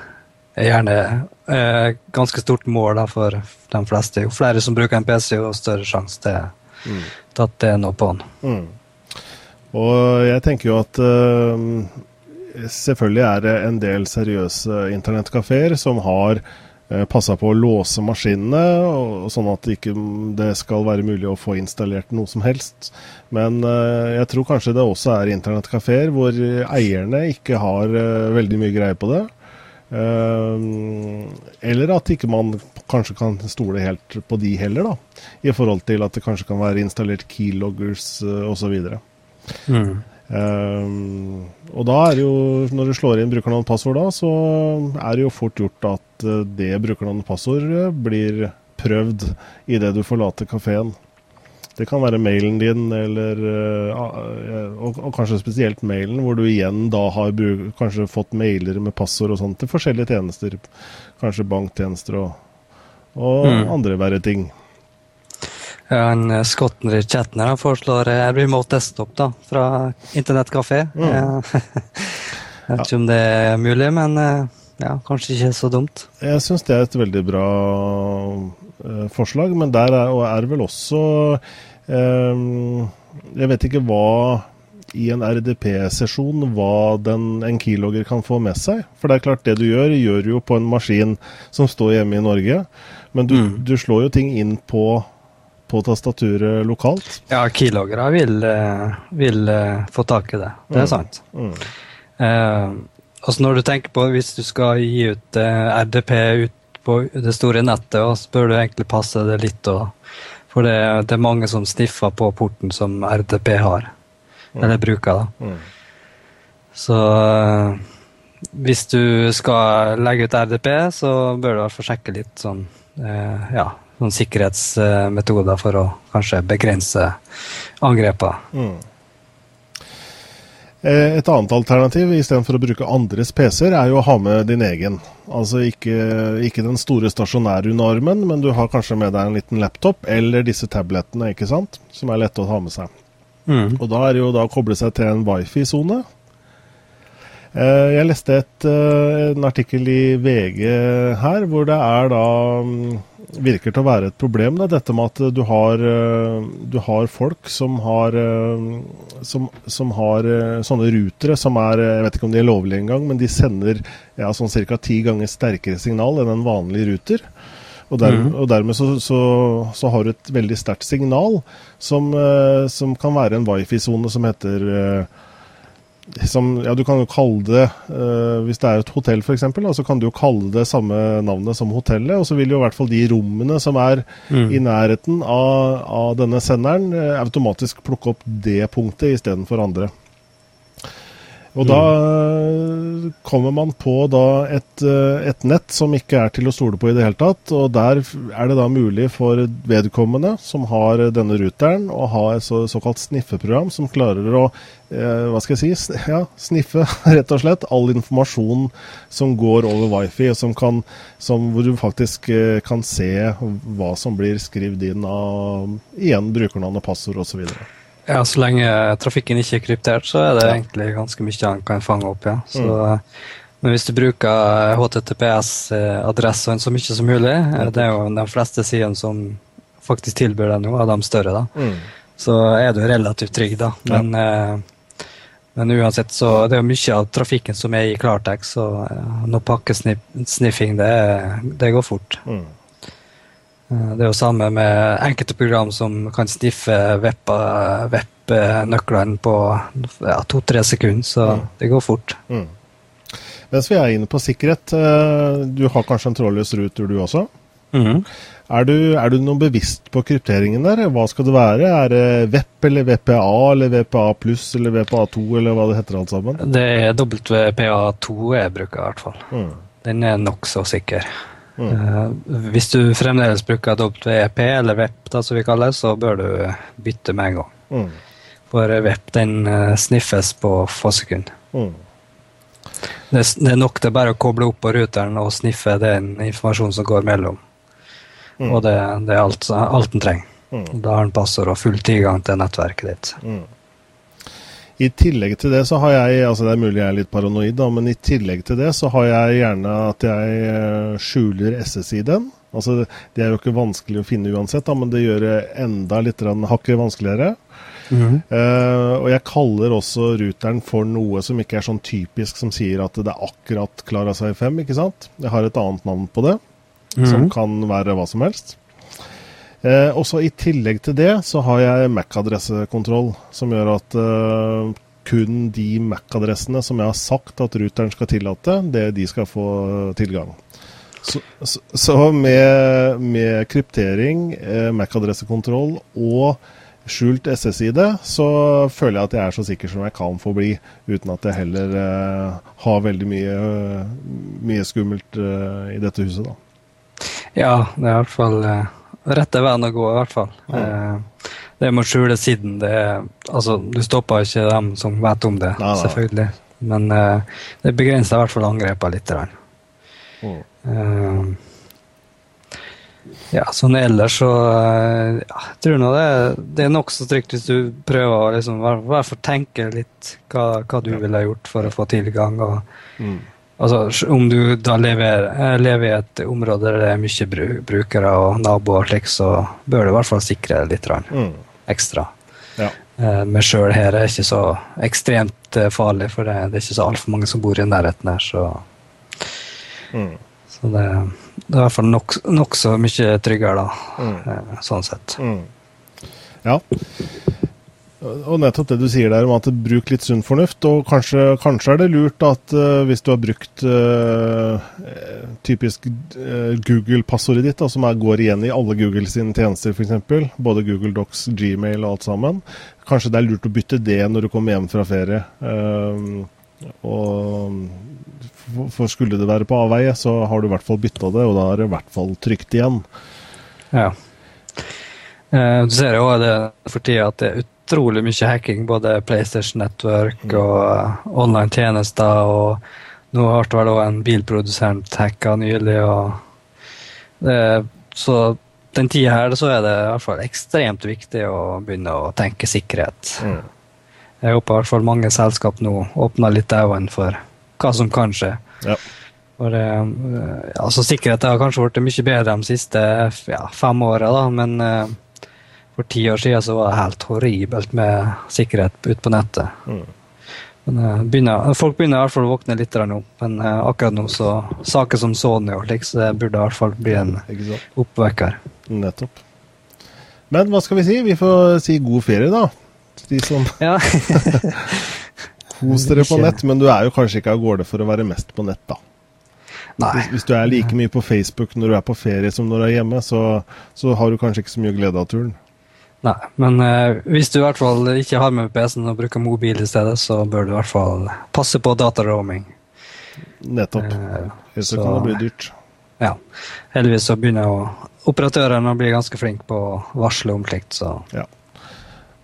B: gjerne ganske stort mål da, for de fleste. Jo flere som bruker en PC, jo større sjanse til, mm. til at det er noe på den.
A: Mm. Og jeg tenker jo at selvfølgelig er det en del seriøse internettkafeer som har eh, passa på å låse maskinene, sånn at ikke det skal være mulig å få installert noe som helst. Men eh, jeg tror kanskje det også er internettkafeer hvor eierne ikke har eh, veldig mye greie på det. eller at ikke man kanskje kan stole helt på de heller, da. I forhold til at det kanskje kan være installert keyloggers uh, osv.
B: Mm.
A: Um, og da er det jo, når du slår inn brukernavn og passord da, så er det jo fort gjort at eh, det brukernavn og passord blir prøvd idet du forlater kafeen. Det kan være mailen din, eller, uh, og, og, kanskje spesielt mailen, hvor du igjen da har kanskje fått mailer med passord og sånt til forskjellige tjenester. Kanskje banktjenester og, og mm. andre verre ting.
B: En eh, skotten i chatten her foreslår eh, remote desktop da, fra internettkafé. Mm. Jeg vet ikke om det er mulig, men eh, ja, kanskje ikke så dumt.
A: Jeg syns det er et veldig bra forslag, men der er, er vel også um, Jeg vet ikke hva i en RDP-sesjon hva den, en keylogger kan få med seg. For det er klart, det du gjør, gjør jo på en maskin som står hjemme i Norge. Men du, mm. du slår jo ting inn på på tastaturet lokalt?
B: Ja, keylogere vil, eh, vil uh, få tak i det. Det er mm. sant. Mm. Uh, altså når du tenker på Hvis du skal gi ut uh, RDP ut på det store nettet, så bør du egentlig passe det litt. Og, for det, det, er mange som sniffer på porten som RDP har. Mm. Eller bruker, da. Mm. Så hvis du skal legge ut RDP, så bør du i hvert fall sjekke litt sånn ja, noen sikkerhetsmetoder for å kanskje begrense angrepene. Mm.
A: Eh, et annet alternativ istedenfor å bruke andres PC-er, er jo å ha med din egen. Altså ikke, ikke den store stasjonære under armen, men du har kanskje med deg en liten laptop eller disse tablettene, ikke sant, som er lette å ha med seg. Mm. Og da er det jo da å koble seg til en wifi-sone. Eh, jeg leste et, eh, en artikkel i VG her hvor det er da mm, virker til å være et problem, da, dette med at du har, eh, du har folk som har, eh, som, som har, eh, sånne rutere som er Jeg vet ikke om de er lovlige engang, men de sender ja, sånn ca. ti ganger sterkere signal enn en vanlig ruter. Og, der, mm. og dermed så, så, så, har du et veldig sterkt signal som, som kan være en wifi-sone som heter som, ja, Du kan jo kalle det uh, Hvis det er et hotell, f.eks., så kan du jo kalle det samme navnet som hotellet. Og så vil jo i hvert fall de rommene som er mm. i nærheten av, av denne senderen, uh, automatisk plukke opp det punktet istedenfor andre. Og da eh, kommer man på et, et, nett som ikke er til å stole på i det hele tatt. Og der er det da mulig for vedkommende som har denne ruteren, å ha et så, såkalt sniffeprogram som klarer å eh, hva skal jeg si, ja, sniffe rett og slett all informasjon som går over wifi, og som kan, som, hvor du faktisk eh, kan se hva som blir skrevet inn av igjen brukernavn og passord osv.
B: Ja, så lenge trafikken ikke er kryptert, så er det ja. egentlig ganske mye han kan fange opp. ja. Så, mm. Men hvis du bruker HTTPS-adressene så mye som mulig, det er jo de fleste sidene som faktisk tilbyr det noe, av de større, da,
A: Mm.
B: så er du relativt trygg, da. Men, eh, men uansett, så det er jo mye av trafikken som er i klartekst, så eh, noe pakkesniffing, det, det går fort.
A: Mm.
B: Eh, Det er jo samme med enkelte program som kan sniffe web-nøklene på ja, to-tre sekunder, så
A: Mm.
B: det går fort.
A: Mm. Mens vi er inne på sikkerhet, eh, du har kanskje en trådløs ruter du også?
B: Mm.
A: Er du, er du noe bevisst på krypteringen der? Hva skal det være? Er det VEP eller VPA eller VPA pluss eller VPA2 eller hva det heter alt sammen?
B: Det er WPA2 jeg bruker, i hvert fall.
A: Mm.
B: Den er nokså sikker.
A: Mm.
B: Hvis du fremdeles bruker WEP, eller VEP, da, som vi kaller det, så bør du bytte med en gang.
A: Mm.
B: For VEP den eh, sniffes på få sekunder.
A: Mm.
B: Det, det er nok det bare å koble opp på ruteren og sniffe den informasjonen som går mellom.
A: Mm.
B: Og det, det er alt, alt den trenger.
A: Mm.
B: Da har den passord og full tilgang til nettverket ditt.
A: Mm. I tillegg til det så har jeg altså Det er mulig jeg er litt paranoid, da, men i tillegg til det så har jeg gjerne at jeg skjuler skjuler SSID-en. Altså, det er jo ikke vanskelig å finne uansett, da, men det gjør det enda litt hakket vanskeligere. Eh, og jeg kaller også ruteren for noe som ikke er sånn typisk som sier at det er akkurat Klara Sci 5, ikke sant? Jeg har et annet navn på det, som
B: Mhm.
A: kan være hva som helst. Eh, også I tillegg til det så har jeg MAC-adressekontroll, som gjør at eh, kun de MAC-adressene som jeg har sagt at ruteren skal tillate, det de skal få tilgang. Så, så, så med, med kryptering, eh, MAC-adressekontroll og skjult SSID, så føler jeg at jeg er så sikker som jeg kan få bli, uten at jeg heller eh, har veldig mye, eh, mye skummelt eh, i dette huset. da.
B: Ja, det er i hvert fall eh, rette veien å gå, i hvert fall.
A: Ja.
B: Eh, det med å skjule siden, det er Altså, du stopper ikke dem som vet om det,
A: Nei, nei.
B: selvfølgelig. Men eh, det begrenser i hvert fall angrepene litt.
A: Mm.
B: Eh, ja, sånn ellers så eh, ja, Jeg tror nå det, det er nokså trygt hvis du prøver å liksom, hvert fall tenke litt hva, hva du ville gjort for å få tilgang. og
A: Mm.
B: Altså, Om du da lever, eh, lever i et område der det er mye brukere og naboer, og slik, så bør du i hvert fall sikre litt
A: Mm.
B: ekstra.
A: Ja.
B: Eh, Men sjøl her er det ikke så ekstremt eh, farlig, for det, det er ikke så altfor mange som bor i nærheten her. Så,
A: Mm.
B: så det, det er i hvert fall nokså nok så mye tryggere, da,
A: Mm.
B: eh, sånn sett.
A: Mm. Ja. Og nettopp det du sier der om at bruk litt sunn fornuft. Og kanskje, kanskje er det lurt at uh, hvis du har brukt eh, typisk uh, Google-passordet ditt, da, som er, går igjen i alle Google sine tjenester f.eks., både Google Docs, Gmail og alt sammen, kanskje det er lurt å bytte det når du kommer hjem fra ferie. Og for- skulle det være på avveie, så har du i hvert fall bytta det, og da er det i hvert fall trygt igjen.
B: Ja. Du ser jo det for tida at det er utrolig mye hacking, både PlayStation Network og uh, online-tjenester. og Nå ble vel også en bilprodusent hacka nylig. det, Så den tida her så er det i hvert fall ekstremt viktig å begynne å tenke sikkerhet.
A: Mm.
B: Jeg håper i hvert fall mange selskap nå åpner litt øynene for hva som kan skje.
A: Ja.
B: For det, eh, altså Sikkerhet har kanskje blitt mye bedre de siste ja, fem åra, men eh, for ti år siden så var det helt horribelt med sikkerhet ute på nettet.
A: Mm.
B: Men, eh, begynner, folk begynner i hvert fall å våkne litt nå, men eh, akkurat nå så saker som Sony og slik, så det burde i hvert fall bli en oppvekker.
A: Nettopp. Men hva skal vi si? Vi får si god ferie, da. De som
B: Ja.
A: Kos dere på nett, men du er jo kanskje ikke av gårde for å være mest på nett, da. Hvis, hvis du er like mye på Facebook når du er på ferie som når du er hjemme, så, så har du kanskje ikke så mye glede av turen.
B: Nei, men eh, hvis du i hvert fall ikke har med PC-en og bruker mobil i stedet, så bør du i hvert fall passe på dataroaming.
A: Nettopp.
B: Eh,
A: Ellers kan det bli dyrt.
B: ja. Heldigvis så begynner operatørene å bli ganske flinke på å varsle om slikt, så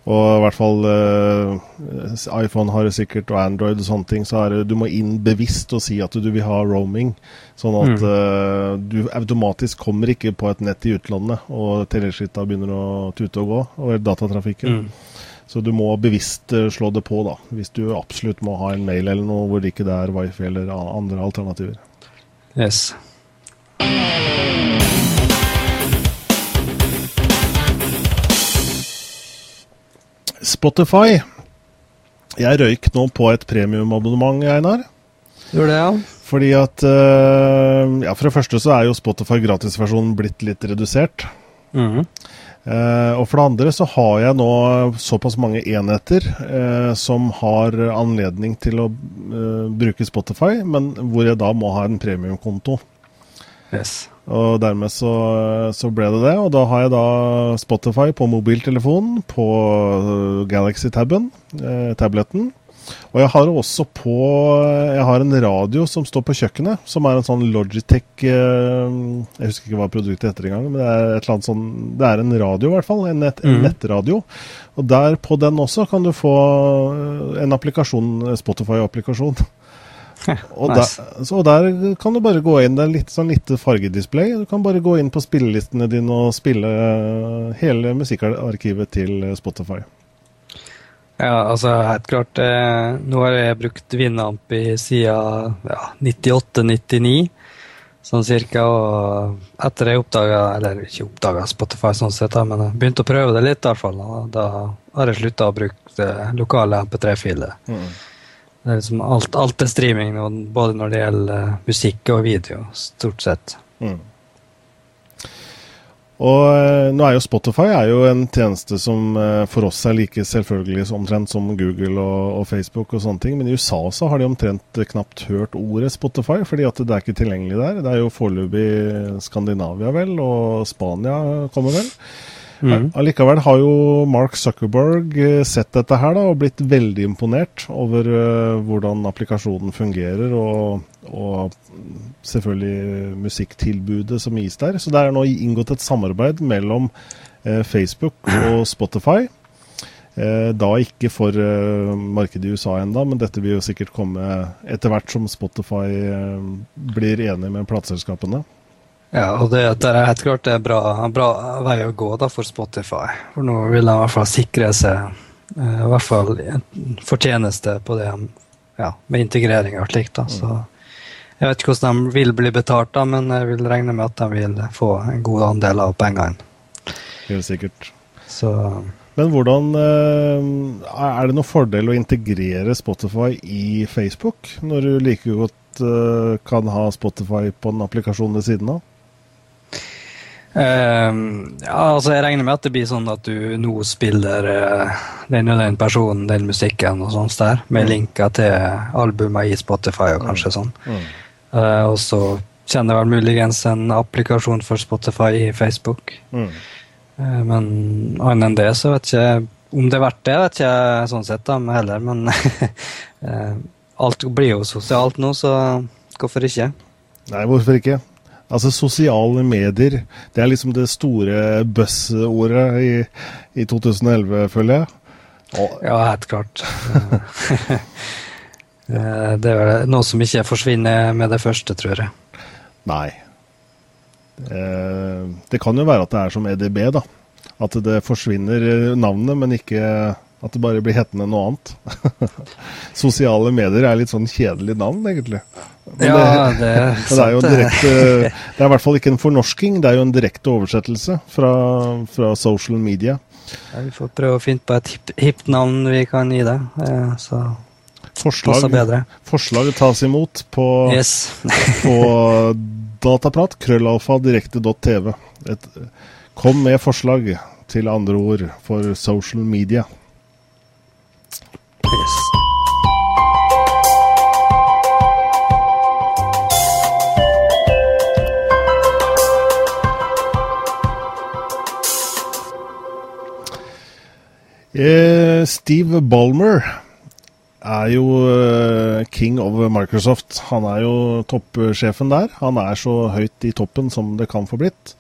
A: Og i hvert fall eh, iPhone har det sikkert, og Android og sånne ting, så er det, du må inn bevisst og si at du vil ha roaming. Sånn at eh, du automatisk kommer ikke på et nett i utlandet, og teleskritta begynner å tute og gå, og datatrafikken.
B: mm.
A: Så du må bevisst eh, slå det på, da. Hvis du absolutt må ha en mail eller noe hvor det ikke er wifi eller andre alternativer.
B: Yes.
A: Spotify. Jeg røyk nå på et premiumabonnement, Einar.
B: Gjorde det, ja?
A: Fordi at uh, Ja, for det første så er jo Spotify gratisversjonen blitt litt redusert.
B: Mm.
A: Uh, og for det andre så har jeg nå såpass mange enheter uh, som har anledning til å bruke Spotify, men hvor jeg da må ha en premiumkonto.
B: Yes.
A: Og dermed så, så, ble det det. Og da har jeg da Spotify på mobiltelefonen, på Galaxy-taben, eh, tabletten. Og jeg har også på Jeg har en radio som står på kjøkkenet, som er en sånn Logitech eh, Jeg husker ikke hva produktet heter engang, men det er et eller annet sånn Det er en radio, i hvert fall. En, nett, en mm. nettradio. Og der på den også kan du få en applikasjon, Spotify-applikasjon. Og, nice. der, så der kan du bare gå inn. Det er litt sånn lite fargedisplay. Du kan bare gå inn på spillelistene dine og spille eh, hele musikkarkivet til Spotify.
B: Ja, altså helt klart. Eh, nå har jeg brukt Winamp i siden ja, 98-99, sånn cirka. Og etter jeg oppdaga, eller ikke oppdaga Spotify sånn sett, men jeg begynte å prøve det litt, i hvert fall. Da har jeg slutta å bruke lokale MP3-filer. Mm. Det er liksom alt, alt er streaming, både når det gjelder eh, musikk og video, stort sett. Mm.
A: Og eh, nå er jo Spotify er jo en tjeneste som eh, for oss er like selvfølgelig omtrent som Google og, og, Facebook og sånne ting. Men i USA så har de omtrent knapt hørt ordet Spotify, fordi at det er ikke tilgjengelig der. Det er jo foreløpig Skandinavia, vel, og Spania kommer vel. Mm. Allikevel har jo Mark Zuckerberg eh, sett dette her da, og blitt veldig imponert over uh, hvordan applikasjonen fungerer, og, og, selvfølgelig musikktilbudet som gis der. Så det er nå inngått et samarbeid mellom uh, Facebook og Spotify. Da ikke for markedet i USA enda, men dette vil jo sikkert komme etter hvert som Spotify blir enig med plateselskapene.
B: Ja, og det, det er helt klart det er bra, en bra vei å gå da for Spotify. For nå vil de i hvert fall sikre seg uh, i hvert fall fortjeneste på det ja, med integrering og slikt. da, så jeg vet ikke hvordan de vil bli betalt, da, men jeg vil regne med at de vil få en god andel av pengene.
A: Helt sikkert.
B: Så,
A: men hvordan eh, Er det noen fordel å integrere Spotify i Facebook, når du like godt eh, kan ha Spotify på den applikasjonen ved siden av?
B: Uh, ja, altså Jeg regner med at det blir sånn at du nå spiller uh, den og den personen, den musikken og sånt der, med mm. linker til albumet i Spotify og kanskje mm. sånn. Mm. Uh, og så kjenner jeg vel muligens en applikasjon for Spotify i Facebook. Mm. Eh, men annet enn det så vet jeg ikke om det er verdt det, vet ikke jeg sånn sett da, heller. Men alt blir jo sosialt nå, så hvorfor ikke?
A: Nei, hvorfor ikke? Altså Sosiale medier, det er liksom det store buzz-ordet i, i, 2011, føler jeg.
B: Og, ja, helt klart. Eh, det er noe som ikke forsvinner med det første, tror jeg.
A: Nei. Eh, det kan jo være at det er som EDB, da. At det forsvinner navnet, men ikke at det bare blir hetende noe annet. Sosiale medier er litt sånn kjedelig navn, egentlig.
B: Men ja, det, det, er
A: det, er jo direkte, det er i hvert fall ikke en fornorsking, det er jo en direkte oversettelse fra, fra social media.
B: Ja, vi får prøve å finne på et hipt, hipt navn vi kan gi deg. Så
A: forslag, bedre. forslag tas imot på,
B: yes.
A: på dataprat, krøllalfa, direkte.tv. Kom med forslag til andre ord for social media. Eh, Steve Ballmer er jo uh, king of Microsoft. Han er jo toppsjefen der. Han er så høyt i toppen som det kan få blitt.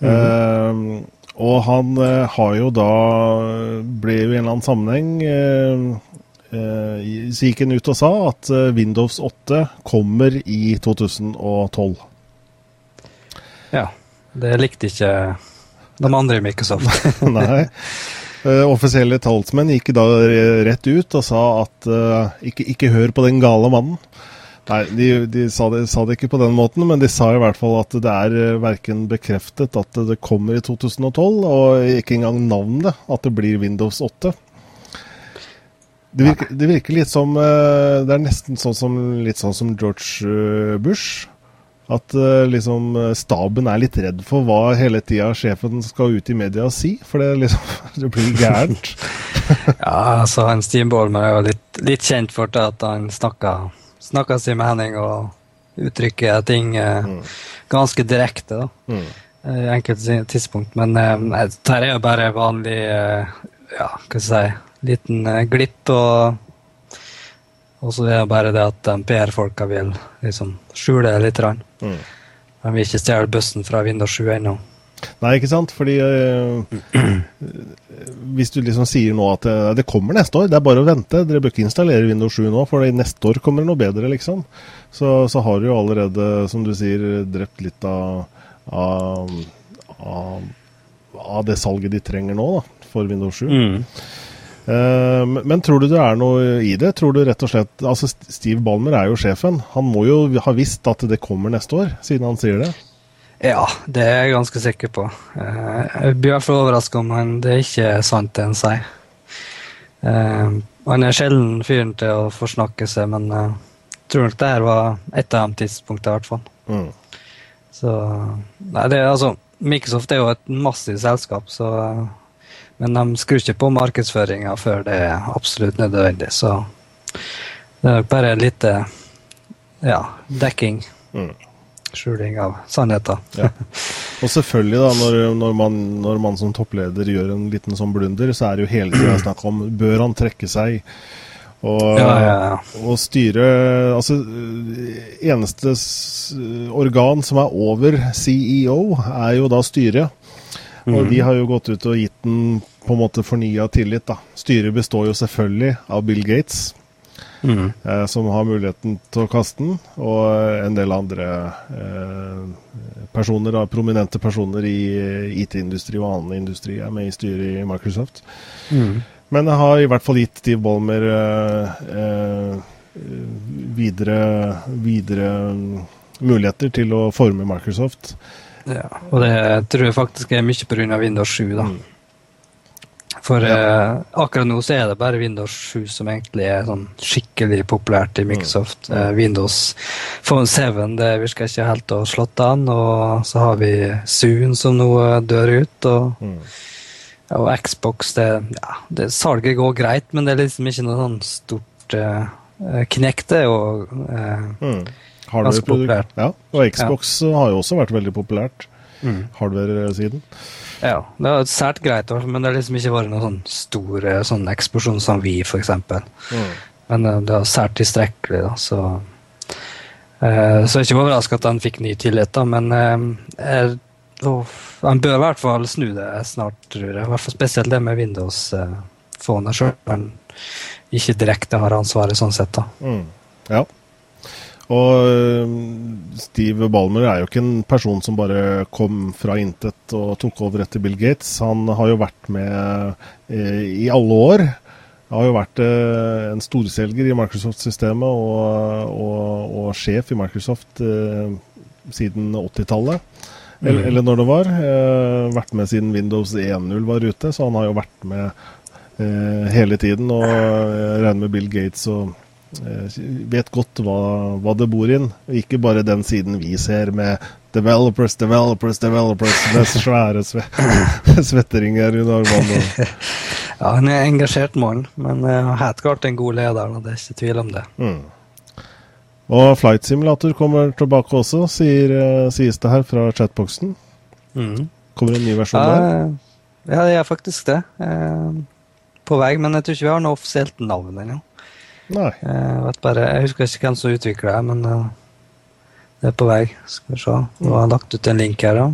A: Mm -hmm. eh, og han uh, har jo da ble jo i en eller annen sammenheng så gikk han ut og sa at Windows 8 kommer i 2012.
B: Ja. Det likte ikke de andre i Microsoft.
A: Nei. Uh, offisielle talsmenn gikk da rett ut og sa at uh, ikke, ikke, hør på den gale mannen. Nei, de, de sa, det, sa, det, ikke på den måten, men de sa i hvert fall at det er uh, verken bekreftet at det kommer i 2012, og ikke engang navnet at det blir Windows 8. Det virker, det virker, litt som eh, Det er nesten sånn som, litt sånn som George eh, Bush. At liksom staben er litt redd for hva hele tida sjefen skal ut i media og si. For det, liksom, det blir gærent.
B: ja, altså han Steve Ballmer er jo litt, litt, kjent for det at han snakker, snakker seg med Henning og uttrykker ting mm. ganske direkte. da. Mm. I enkelte tidspunkt. Men uh, dette er jo bare vanlig uh, ja, hva skal jeg si liten glipp. Og, og så er det bare det at PR-folka vil liksom skjule det litt. Mm. De vil ikke stjele bussen fra Windows 7 ennå.
A: Nei, ikke sant. Fordi øh, hvis du liksom sier nå at det, det, kommer neste år, det er bare å vente. Dere bør ikke installere Windows 7 nå, for neste år kommer det noe bedre, liksom. Så, så har du jo allerede, som du sier, drept litt av, av, av, av det salget de trenger nå, da for Windows 7. Mm. Uh, men tror du det er noe i det? Tror du rett og slett Altså, Steve Balmer er jo sjefen. Han må jo ha visst at det kommer neste år, siden han sier det?
B: Ja, det er jeg ganske sikker på. Uh, jeg blir i hvert fall overraska om han, det er ikke sant, det han sier. Uh, han er sjelden fyren til å forsnakke seg, men jeg tror nok det her var et av de tidspunktene, i hvert fall. Mm. Så Nei, det er altså Microsoft er jo et massivt selskap, så men de skrur ikke på markedsføringa før det er absolutt nødvendig. Så det er bare litt ja, dekking. Mm. Skjuling av sannheten.
A: ja. Og selvfølgelig, da, når, når, man, når, man, som toppleder gjør en liten sånn blunder, så er det jo hele tida snakk om bør han trekke seg. Og, ja, ja, ja. og styre Altså, eneste organ som er over CEO, er jo da styret. Mm. Og de har jo gått ut og gitt den på en måte fornya tillit. da. Styret består jo selvfølgelig av Bill Gates, mm. eh, som har muligheten til å kaste den, og en del andre eh, personer, da, prominente personer i IT-industri og annen industri er med i styret i Microsoft. Mm. Men det har i hvert fall gitt Steve Ballmer eh, eh, videre, videre muligheter til å forme Microsoft.
B: Ja, og det tror jeg faktisk er mye pga. Windows 7. da. Mm. For ja. eh, akkurat nå så er det bare Windows 7 som egentlig er sånn skikkelig populært i Microsoft. Mm. Eh, Windows Phone 7 det virker ikke helt å slått an. Og så har vi Zoom som nå dør ut. Og, mm. og Xbox det, ja, det, Salget går greit, men det er liksom ikke noe sånn stort eh, knekk. Det er jo eh, mm. ganske populært.
A: Ja, og Xbox ja. har jo også vært veldig populært. Mm. Hardware-siden.
B: Ja, det er sært greit, men det har liksom ikke vært noen sånn stor sånn eksplosjon som vi, f.eks. Mm. Men eh, det er sært tilstrekkelig, da, så eh, Så jeg er ikke overraska at han fikk ny tillit, da, men eh, han bør i hvert fall snu det snart, tror jeg. I hvert fall spesielt det med Windows uh, Phone sjøl, men ikke direkte har ansvaret sånn sett, da.
A: Mm. Ja. Og eh, Steve Balmer er jo ikke en person som bare kom fra intet og tok over etter Bill Gates. Han har jo vært med eh, i alle år. Han har jo vært eh, en storselger i Microsoft-systemet og, og, og, sjef i Microsoft siden 80-tallet. Eller, mm. eller, når det var. vært med siden Windows 1.0 var ute, så han har jo vært med hele tiden. Og jeg regner med Bill Gates og Eh, vet godt hva, hva, det bor inn. Ikke bare den siden vi ser med developers, developers, developers med svære sve svetteringer under armene.
B: ja, han er engasjert mann, men uh, helt klart en god leder. Det er ikke tvil om det. Mm.
A: Og Flight Simulator kommer tilbake også, sier, uh, sies det her fra chatboxen. Mm. Kommer en ny versjon ja, der?
B: Ja, det er faktisk det. Uh, på vei, men jeg tror ikke vi har noe offisielt navn ennå.
A: Nei.
B: Jeg, bare, jeg husker ikke hvem som utvikler det, men uh, det er på vei. Skal vi se. Nå har lagt ut en link her, da.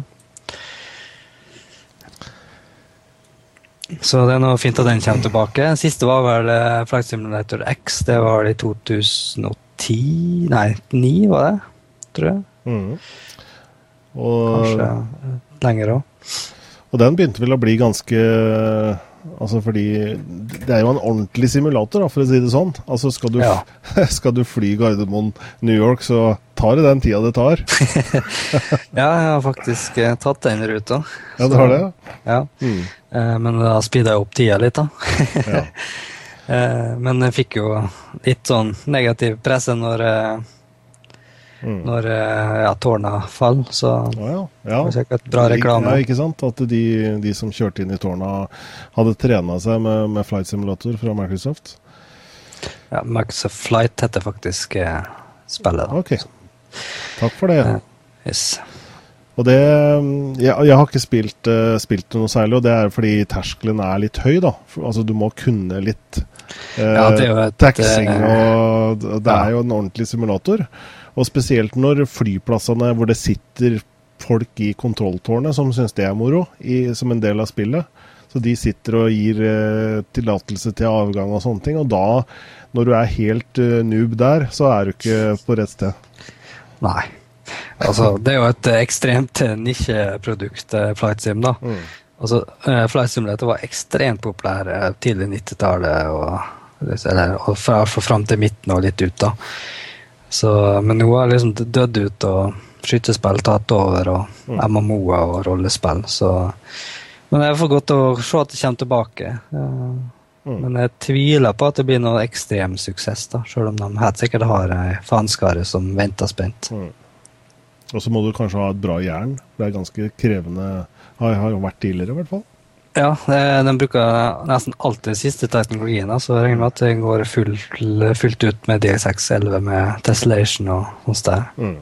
B: Så det er noe fint at den kommer tilbake. Siste var vel uh, Flight Simulator X. Det var i 2010 Nei, 2009 var det, tror jeg. Mm. Og, Kanskje lenger òg.
A: Og den begynte vel å bli ganske Altså fordi Det er jo en ordentlig simulator, da, for å si det sånn. Altså Skal du, ja. skal du fly Gardermoen New York, så tar det den tida det tar.
B: ja, jeg har faktisk eh, tatt den ruta.
A: Ja, du har det?
B: Ja. Mm. Eh, men da speeda jeg opp tida litt, da. ja. Eh, men jeg fikk jo litt sånn negativ presse når, mm. når ja, tårna faller, så
A: oh, ja. ja.
B: det var sikkert bra reklame.
A: Ja, ikke sant? At de, de som kjørte inn i tårna, hadde trena seg med, med flight simulator fra Microsoft.
B: Ja, Microsoft Flight heter faktisk eh, spillet.
A: Da. Ok. Takk for det.
B: Eh, yes.
A: Og det Jeg, jeg har ikke spilt, uh, spilt, noe særlig, og det er fordi terskelen er litt høy, da. For, altså, du må kunne litt uh, ja, et, taxing, og det er jo en ordentlig simulator. Og spesielt når flyplassene hvor det sitter folk i kontrolltårnet som syns det er moro, i, som en del av spillet. Så de sitter og gir eh, tillatelse til avgang og sånne ting. Og da, når du er helt uh, noob der, så er du ikke på rett sted.
B: Nei. Altså, det er jo et ekstremt nisjeprodukt, eh, Flight Sim. da. Mm. Altså, Flight Simulator var ekstremt populær tidlig 90-tallet, og, eller, og fra, fra fram til midten og litt ut. da. Så, men nå har liksom dødd ut, og skytespill tatt over, og mm. MMO-er og rollespill. Så Men det er for godt å se at det kommer tilbake. Mm. Men jeg tviler på at det blir noe ekstrem suksess, da, selv om de helt sikkert har ei fanskare som venter spent. Mm.
A: Og så må du kanskje ha et bra jern. Det er ganske krevende. Har, har vært tidligere, i hvert fall.
B: Ja, de bruker nesten alltid siste teknologien. Så jeg regner med at det går fullt, fullt ut med DX611 med Tessellation og sånt der. Mm.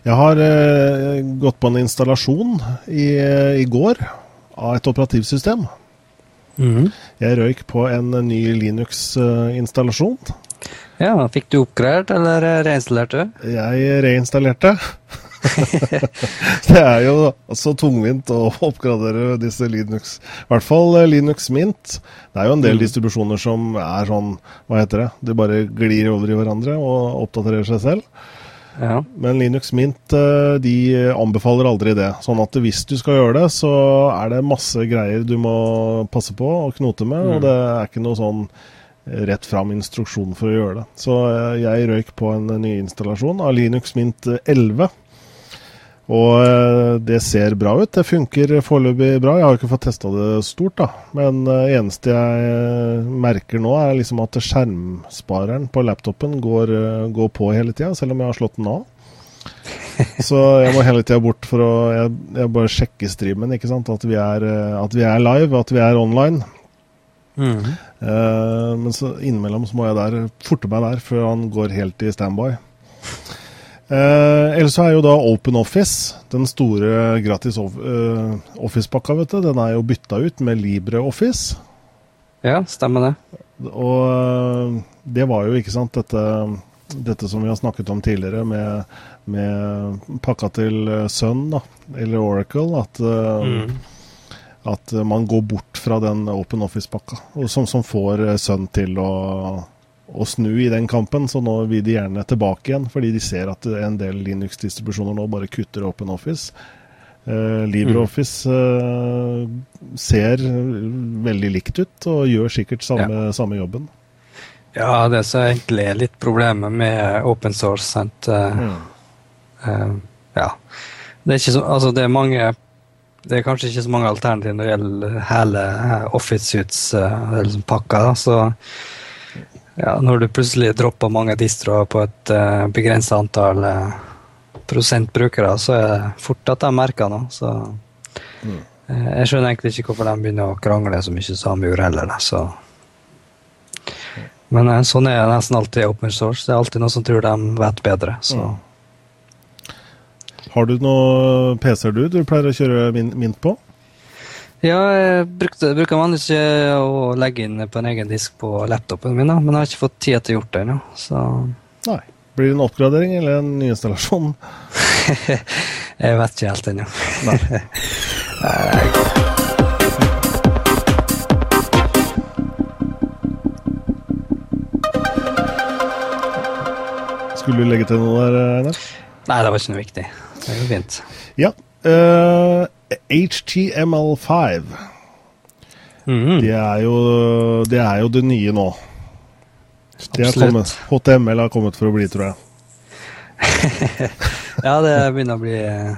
A: Jeg har eh, gått på en installasjon i, i går av et operativsystem. Mm. Jeg røyk på en ny Linux-installasjon.
B: Ja, Fikk du oppgradert, eller reinstallerte
A: du? Jeg reinstallerte. det er jo så tungvint å oppgradere disse Linux. I hvert fall eh, Linux Mint. Det er jo en del mm. distribusjoner som er sånn, hva heter det, de bare glir over i hverandre og oppdaterer seg selv. Ja. Men Linux Mint eh, de anbefaler aldri det. Sånn at hvis du skal gjøre det, så er det masse greier du må passe på og knote med. Mm. Og det er ikke noe sånn rett fram instruksjon for å gjøre det. Så eh, jeg røyk på en ny installasjon av Linux Mint 11. Og eh, det ser bra ut. Det funker foreløpig bra. Jeg har ikke fått testa det stort, da. Men det eh, eneste jeg eh, merker nå, er liksom at skjermspareren på laptopen går, går på hele tida, selv om jeg har slått den av. Så jeg må hele tida bort for å jeg, jeg bare sjekke streamen, ikke sant. At vi, er, at vi er live, at vi er online. Mm. Uh, men så innimellom så må jeg der, forte meg der før han går helt i standby. Eh, ellers så er jo da OpenOffice, den store gratis eh, Office-pakka, vet du, den er jo bytta ut med LibreOffice.
B: Ja, stemmer det.
A: Og uh, det var jo, ikke sant, dette, dette som vi har snakket om tidligere med, med pakka til Sun, da, eller Oracle, at, uh, mm. at man går bort fra den OpenOffice-pakka, som, som får Sun til å å snu i den kampen, så nå vil de gjerne tilbake igjen. Fordi de ser at en del Linux-distribusjoner nå bare kutter Open Office. Uh, LibreOffice uh, ser veldig likt ut og gjør sikkert samme, ja. samme jobben.
B: Ja, det er egentlig litt problemet med open source. Sant? Uh, mm. ja. Det er, ikke så, altså det er mange det er kanskje ikke så mange alternativer når det gjelder hele Office Suits-pakka. Uh, så ja, når du plutselig dropper mange distroer på et uh, eh, begrensa antall uh, prosentbrukere, så er det fort at de merker noe. Så mm. uh, jeg skjønner egentlig ikke hvorfor de begynner å krangle så mye som de gjorde heller. Så. Men uh, sånn er det nesten alltid open source. Det er alltid noen som tror de vet bedre. Så. Mm.
A: Har du noen PC-er du du pleier å kjøre Mint på?
B: Ja, jeg brukte, bruker vanligvis ikke å legge inn på en egen disk på laptopen min, da, men jeg har ikke fått tid til å gjort det ennå. Så.
A: Nei. Blir det en oppgradering eller en nyinstallasjon?
B: jeg vet ikke helt ennå.
A: Skulle du legge til noe der, Einar?
B: Nei, det var ikke noe viktig. Det går fint.
A: Ja. Uh, HTML5. Mm -hmm. det, er jo, det er jo det nye nå. Kommet, HTML har kommet for å bli, tror jeg.
B: ja, det begynner å bli eh,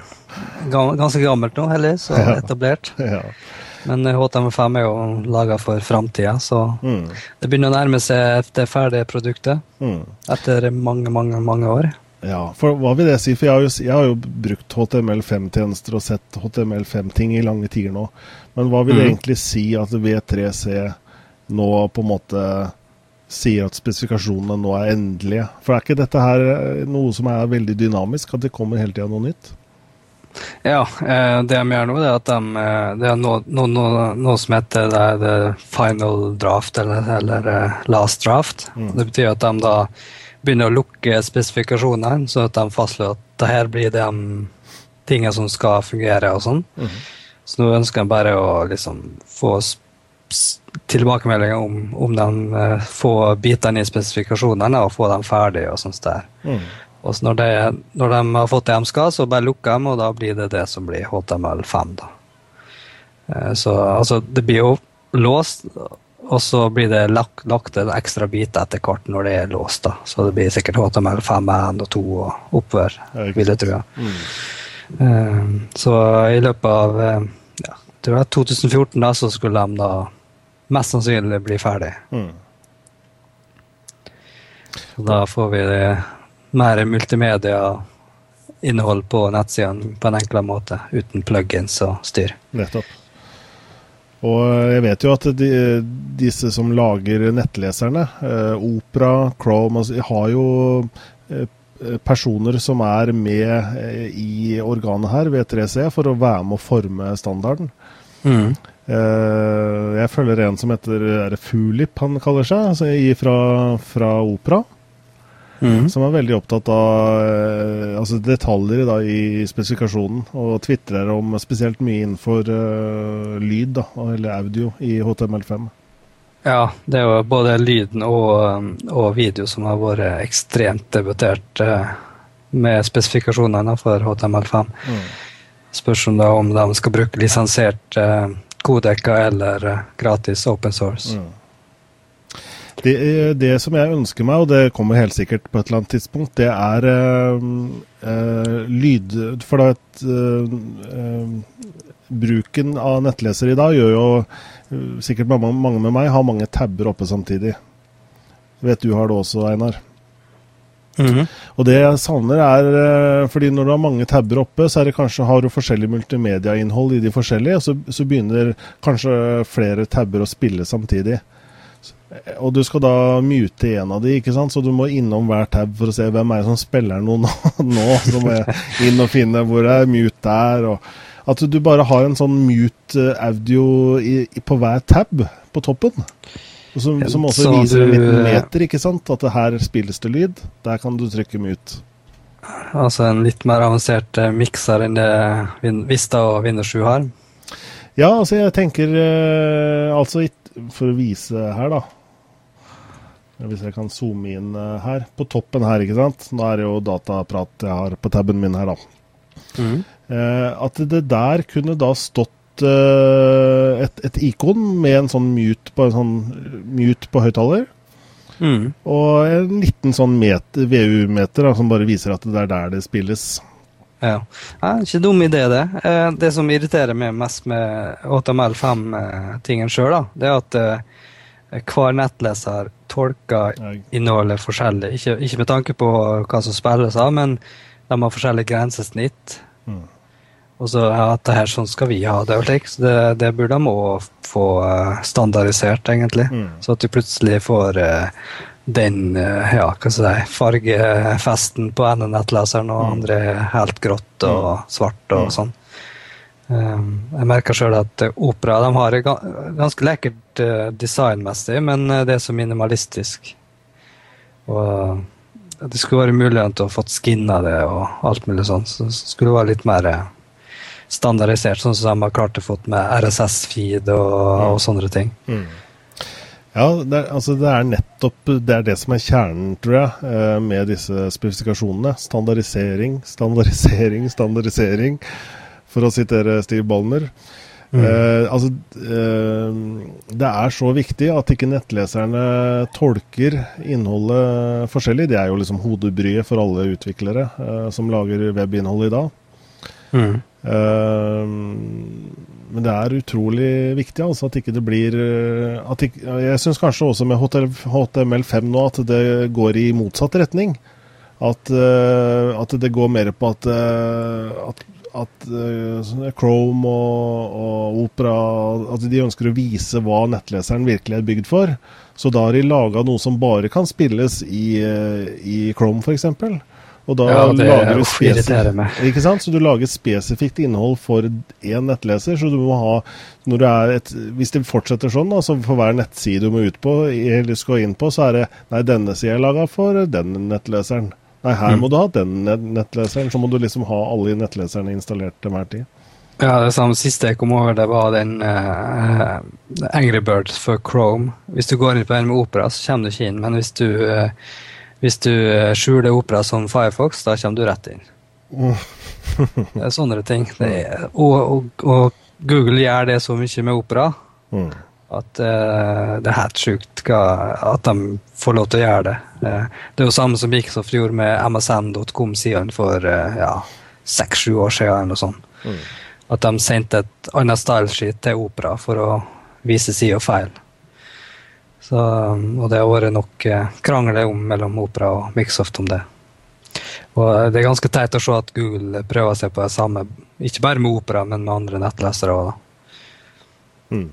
B: ganske gammelt nå, heldigvis, og etablert. Ja. Men HTML5 er jo laga for framtida, så mm. det begynner å nærme seg det ferdige produktet mm. etter mange, mange, mange år.
A: Ja, for hva vil det si? For jeg har jo, jeg har jo brukt HTML5-tjenester og sett HTML5-ting i lange tider nå. Men hva vil det mm. egentlig si at V3C nå på en måte sier at spesifikasjonene nå er endelige? For er ikke dette her eh, noe som er veldig dynamisk, at det kommer hele tida noe nytt?
B: Ja, eh, det de gjør nå, er at de, eh, det er noe, noe, noe, noe som heter det, det final draft, eller, eller last draft. Mm. Det betyr at de da begynner å lukke spesifikasjonene, så at de fastslår at det her blir de tingene som skal fungere og sånn. Mm. Så nå ønsker de bare å liksom få tilbakemeldinger om, om de uh, får bitene i spesifikasjonene og få dem ferdige og sånt der. Mm. Og så når, det, når, de har fått det de skal, så bare lukker de, og da blir det det som blir HTML5. da. Uh, så altså, det blir jo låst, og så blir det lagt, lagt en ekstra bit etter hvert når det er låst. da. Så det blir sikkert HTML5, 1 og 2 og oppover, vil jeg tro. Mm. Uh, så i løpet av uh, ja, tror jeg 2014 da, så skulle de da mest sannsynlig bli ferdig. Mm. Så da får vi det mer multimedia-innhold på nettsidene på en enklere måte, uten plugins og styr.
A: Nettopp. Og jeg vet jo at de, disse som lager nettleserne, eh, Opera, Chrome, altså, har jo eh, personer som er med eh, i organet her, V3C, for å være med å forme standarden. Mm. Eh, jeg følger en som heter er Fulip, han kaller seg, altså, fra, fra Opera. Mm. Som er veldig opptatt av eh, altså detaljer da, i spesifikasjonen. Og tvitrer om spesielt mye innenfor uh, lyd, da, eller audio, i HTML5.
B: Ja, det er jo både lyden og, og video som har vært ekstremt debutert uh, med spesifikasjonene for HTML5. Mm. Spørs om, da, om de skal bruke lisensiert uh, kodekker eller gratis open source. Mm.
A: Det, det, som jeg ønsker meg, og det kommer helt sikkert på et eller annet tidspunkt, det er øh, øh, lyd... For da et, øh, bruken av nettleser i dag gjør jo sikkert mange, mange, med meg har mange tabber oppe samtidig. Vet du har det også, Einar. Mm -hmm. Og det jeg savner er fordi når du har mange tabber oppe, så er det kanskje har du forskjellig multimediainnhold i de forskjellige, og så, så begynner kanskje flere tabber å spille samtidig. Og du skal da mute en av de, ikke sant? så du må innom hver tab for å se hvem er det som spiller noe nå. så må jeg inn og finne hvor er mute der. Og at du bare har en sånn mute audio i, på hver tab på toppen. Som, som også så viser en liten meter, ikke sant? At her spilles det lyd. Der kan du trykke mute.
B: Altså en litt mer avansert uh, mikser enn det Vista og Windows 7 har?
A: Ja, altså jeg tenker Altså for å vise her, da hvis jeg kan zoome inn uh, her. På toppen her, ikke sant. Nå er det jo dataprat jeg har på taben min her, da. Mm. At det der kunne da stått uh, et, et, ikon med en sånn mute på, en sånn mute på høyttaler. Mm. Og en liten sånn VU-meter som bare viser at det er der det spilles.
B: Ja. ja ikke dum idé, det. Det som irriterer meg mest med HTML5-tingen sjøl, det er at hver nettleser tolker innholdet forskjellig. Ikke, ikke, med tanke på hva som spilles av, men de har forskjellig grensesnitt. Mm. Og så ja, at det her sånn skal vi ha det. Så det, det burde de òg få eh, standardisert, egentlig. Mm. Så at du plutselig får uh, den uh, ja, hva skal jeg si, fargefesten på ene nettleseren, og mm. andre helt grått og mm. svart og mm. sånn. Ehm, jeg merker sjøl at opera de har et ganske lekkert eh, designmessig, men eh, det er så minimalistisk. Og det skulle være mulighet til å få skinna det og alt mulig sånt. Så det skulle være litt mer eh, standardisert, sånn som de har klart å få med RSS-feed og, mm. og, sånne ting. Mm.
A: Ja, det er, altså det er nettopp det er det som er kjernen, tror jeg, med disse spesifikasjonene. Standardisering, standardisering, standardisering for å sitere Steve Ballmer. Mm. Eh, altså, eh, det er så viktig at ikke nettleserne tolker innholdet forskjellig. Det er jo liksom hodebryet for alle utviklere eh, som lager webinnhold i dag. Mm. Eh, men det er utrolig viktig altså, at ikke det blir eh, ikke, Jeg syns kanskje også med HTML5 nå at det går i motsatt retning. At, uh, at, det går mer på at, at at uh, Chrome og, og, Opera at de ønsker å vise hva nettleseren virkelig er bygd for. Så da har de laga noe som bare kan spilles i, uh, i Chrome, f.eks. Og da ja, lager du sant? Så du lager spesifikt innhold for én nettleser. Så du må ha når du er et, Hvis det fortsetter sånn, altså for hver nettside du må ut på, eller skal inn på, så er det Nei, denne sida er laga for den nettleseren. Nei, her må mm. du ha den nettleseren, så må du liksom ha alle nettleserne installert til hver tid.
B: Ja, det samme siste jeg kom over, det var den uh, Angry Birds for Chrome. Hvis du går inn på en med Opera, så kommer du ikke inn. Men hvis du, uh, hvis du uh, skjuler Opera som Firefox, da kommer du rett inn. det er sånne ting. Er, og, og, og, Google gjør det så mye med Opera. Mm at uh, det er helt sjukt at de får lov til å gjøre det. Uh, det er jo samme som Microsoft gjorde med msn.com-siden for uh, ja, seks-sju år siden. eller sånn. Mm. At de sendte et annet stylesheet til Opera for å vise sida feil. Så, og det har vært nok krangler om mellom Opera og Microsoft om det. Og det er ganske teit å se at Google prøver seg på det samme, ikke bare med Opera, men med andre nettlesere òg. Mm.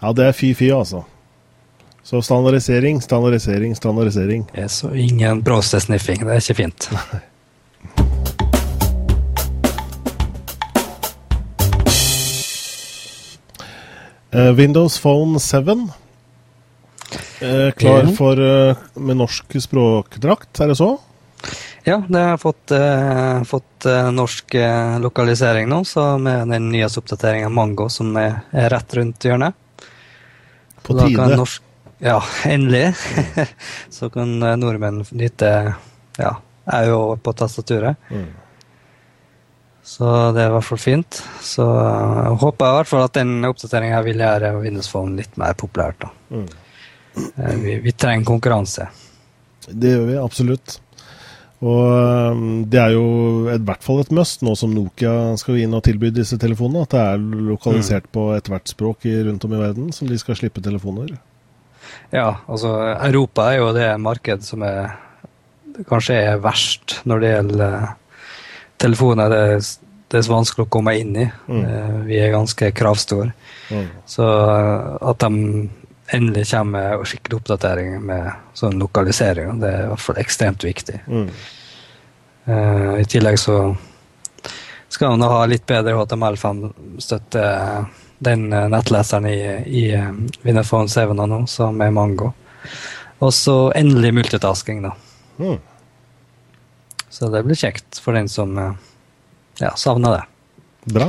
A: Ja, det er fy-fy, altså. Så standardisering, standardisering, standardisering.
B: Yes, og ingen bråstesniffing. Det er ikke fint.
A: uh, Windows Phone 7 uh, klar for uh, med norsk språkdrakt, er det så?
B: Ja, det har fått, eh, fått norsk lokalisering nå, så med den nyeste oppdateringa Mango som er, er, rett rundt hjørnet.
A: På tide.
B: Norsk, ja, endelig. så kan eh, nordmenn nyte ja, er jo på tastaturet. Mm. Så det er i hvert fall fint. Så jeg eh, håper i hvert fall at den oppdateringa vil gjøre Windows Phone litt mer populært. da. Mm. Eh, vi, vi, trenger konkurranse.
A: Det gjør vi absolutt. Og det er jo i hvert fall et must nå som Nokia skal inn og tilby disse telefonene, at det er lokalisert mm. på ethvert språk rundt om i verden som de skal slippe telefoner.
B: Ja, altså Europa er jo det marked som er kanskje er verst når det gjelder eh, telefoner. Det, det er så vanskelig å komme inn i. Mm. Eh, vi er ganske kravstore. Mm. Så eh, at de endelig kommer skikkelig oppdatering med sånn lokalisering. Det er i hvert fall ekstremt viktig. Mm. Uh, I tillegg så skal man ha litt bedre HTML5-støtte. Den uh, nettleseren i, i uh, Winnerphone 7 nå, som er Mango. Og så endelig multitasking, da. Mm. Så det blir kjekt for den som ja, savner det.
A: Bra.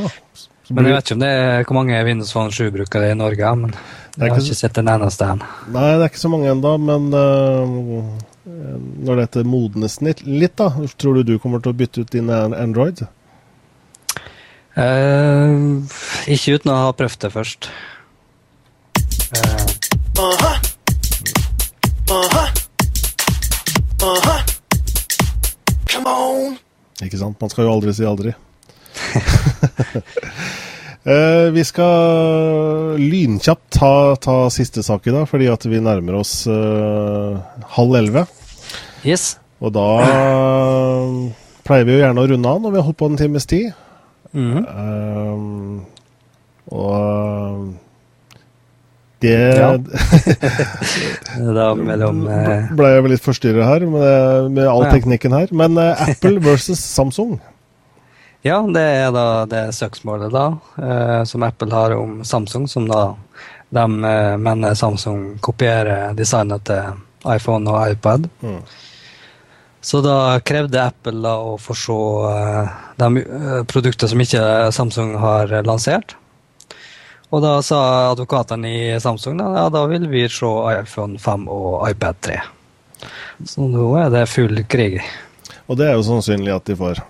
B: Men jeg vet ikke om det er hvor mange Windows Phone 7-brukere i Norge. men jeg har ikke sett en eneste en.
A: Nei, det er ikke så mange ennå, men uh, når dette modnes litt, da, tror du du kommer til å bytte ut din Android?
B: Uh, ikke uten å ha prøvd det først. Uh. Aha. Aha.
A: -huh. Come on! Ikke sant? Man skal jo aldri si aldri. Eh, vi skal lynkjapt ta, ta, siste sak i dag, fordi at vi nærmer oss uh, halv elleve.
B: Yes.
A: Og da uh, pleier vi jo gjerne å runde av når vi har holdt på en times tid. Mm -hmm. uh, og det ja.
B: Da mellom
A: Ble jeg vel litt forstyrra her med, med all ja. teknikken her. Men Apple versus Samsung.
B: Ja, det er da det søksmålet da, eh, som Apple har om Samsung, som da de eh, mener Samsung kopierer designet til iPhone og iPad. Mm. Så da krevde Apple da å få se eh, de produktene produkter som ikke Samsung har lansert. Og da sa advokatene i Samsung da, ja, da vil vi se iPhone 5 og iPad 3. Så nå er det full krig.
A: Og det er jo sannsynlig at de får.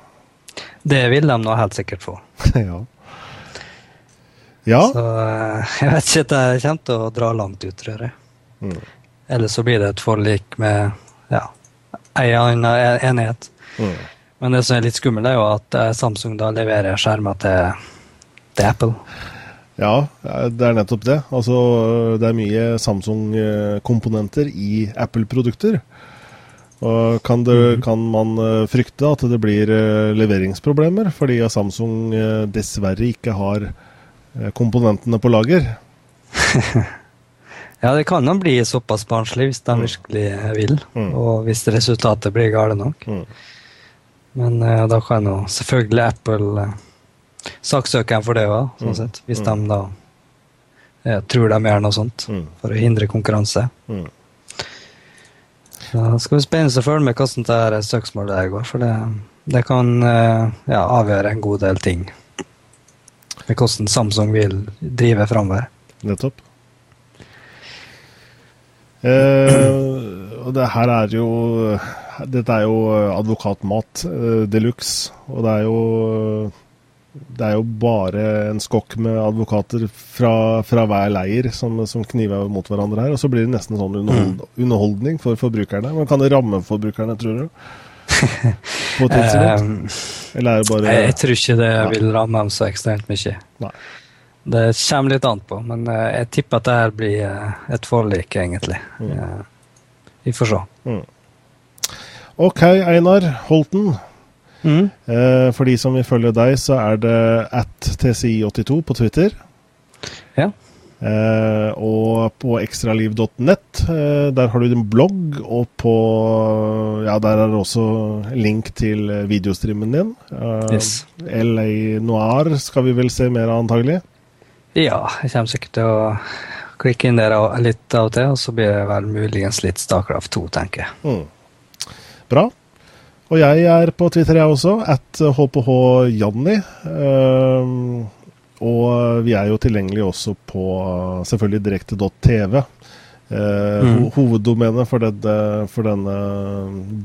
B: Det vil de nå helt sikkert få.
A: ja. Ja.
B: Så eh, jeg vet ikke at det kommer til å dra langt ut, tror jeg.
A: Mm.
B: Eller så blir det et forlik med ja, en anna enighet.
A: Mm.
B: Men det som er litt skummelt, er jo at eh, Samsung da leverer skjermer til, til Apple.
A: Ja, det er nettopp det. Altså, det er mye Samsung-komponenter i Apple-produkter. Og kan, det,
B: Mhm.
A: kan man eh, frykte at det blir eh, leveringsproblemer fordi Samsung eh, dessverre ikke har komponentene på lager?
B: Ja, det kan jo bli såpass barnslig hvis de virkelig vil,
A: Mm.
B: og hvis resultatet blir gale nok.
A: Mm.
B: Men uh, da kan jo selvfølgelig Apple uh, saksøke dem for det òg, sånn
A: Mm.
B: sett. Hvis
A: Mm.
B: de da uh, tror de gjør noe sånt
A: Mm.
B: for å hindre konkurranse.
A: Mm.
B: Så skal vi spennende å følge med hvordan det her søksmålet går, for det, det kan eh, ja, avgjøre en god del ting. Med hvordan Samsung vil drive framover.
A: Nettopp. Eh, og det her er jo Dette er jo advokatmat eh, de luxe. Og det er jo Det er jo bare en skokk med advokater fra, fra hver leir som, som kniver mot hverandre her. Og så blir det nesten sånn underhold, underholdning for forbrukerne. Men kan det ramme forbrukerne, tror du? På et tidspunkt? Eller er det bare
B: jeg, tror ikke det vil ramme dem så ekstremt mye.
A: Nei.
B: Det kommer litt an på, men eh, jeg tipper at det her blir eh, et forlik, egentlig.
A: Mm.
B: Eh, vi får se.
A: Mm. OK, Einar Holten. Eh, for de som vil følge deg, så er det at TCI82 på Twitter.
B: Ja.
A: Eh, og på ekstraliv.net, eh, der har du din blogg, og på Ja, der er det også link til videostreamen din. Eh,
B: Yes.
A: LA Noir skal vi vel se mer av, antagelig.
B: Ja, jeg kommer sikkert til å klikke inn der litt av og til, og så blir det vel muligens litt Starcraft 2, tenker jeg.
A: Mm. Bra. Og jeg er på Twitter, jeg også. At hphjanni. Um, og vi er jo tilgjengelige også på selvfølgelig direkte.tv. Uh,
B: Mm.
A: hoveddomenet for, for denne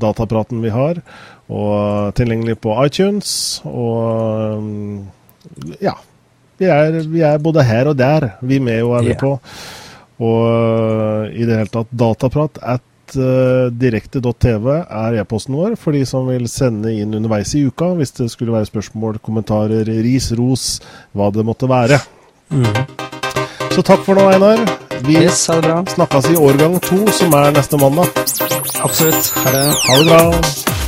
A: datapraten vi har. Og tilgjengelig på iTunes. Og um, ja. Vi er, vi er både her og der. Vi med og er vi
B: yeah.
A: på. Og uh, i det hele tatt dataprat at direkte.tv er e-posten vår for de som vil sende inn underveis i uka hvis det skulle være spørsmål, kommentarer, ris, ros, hva det måtte være. Så takk for nå, Einar. Vi
B: Yes,
A: snakkes i årgang to, som er neste mandag.
B: Absolutt. Ha det.
A: Ha det bra.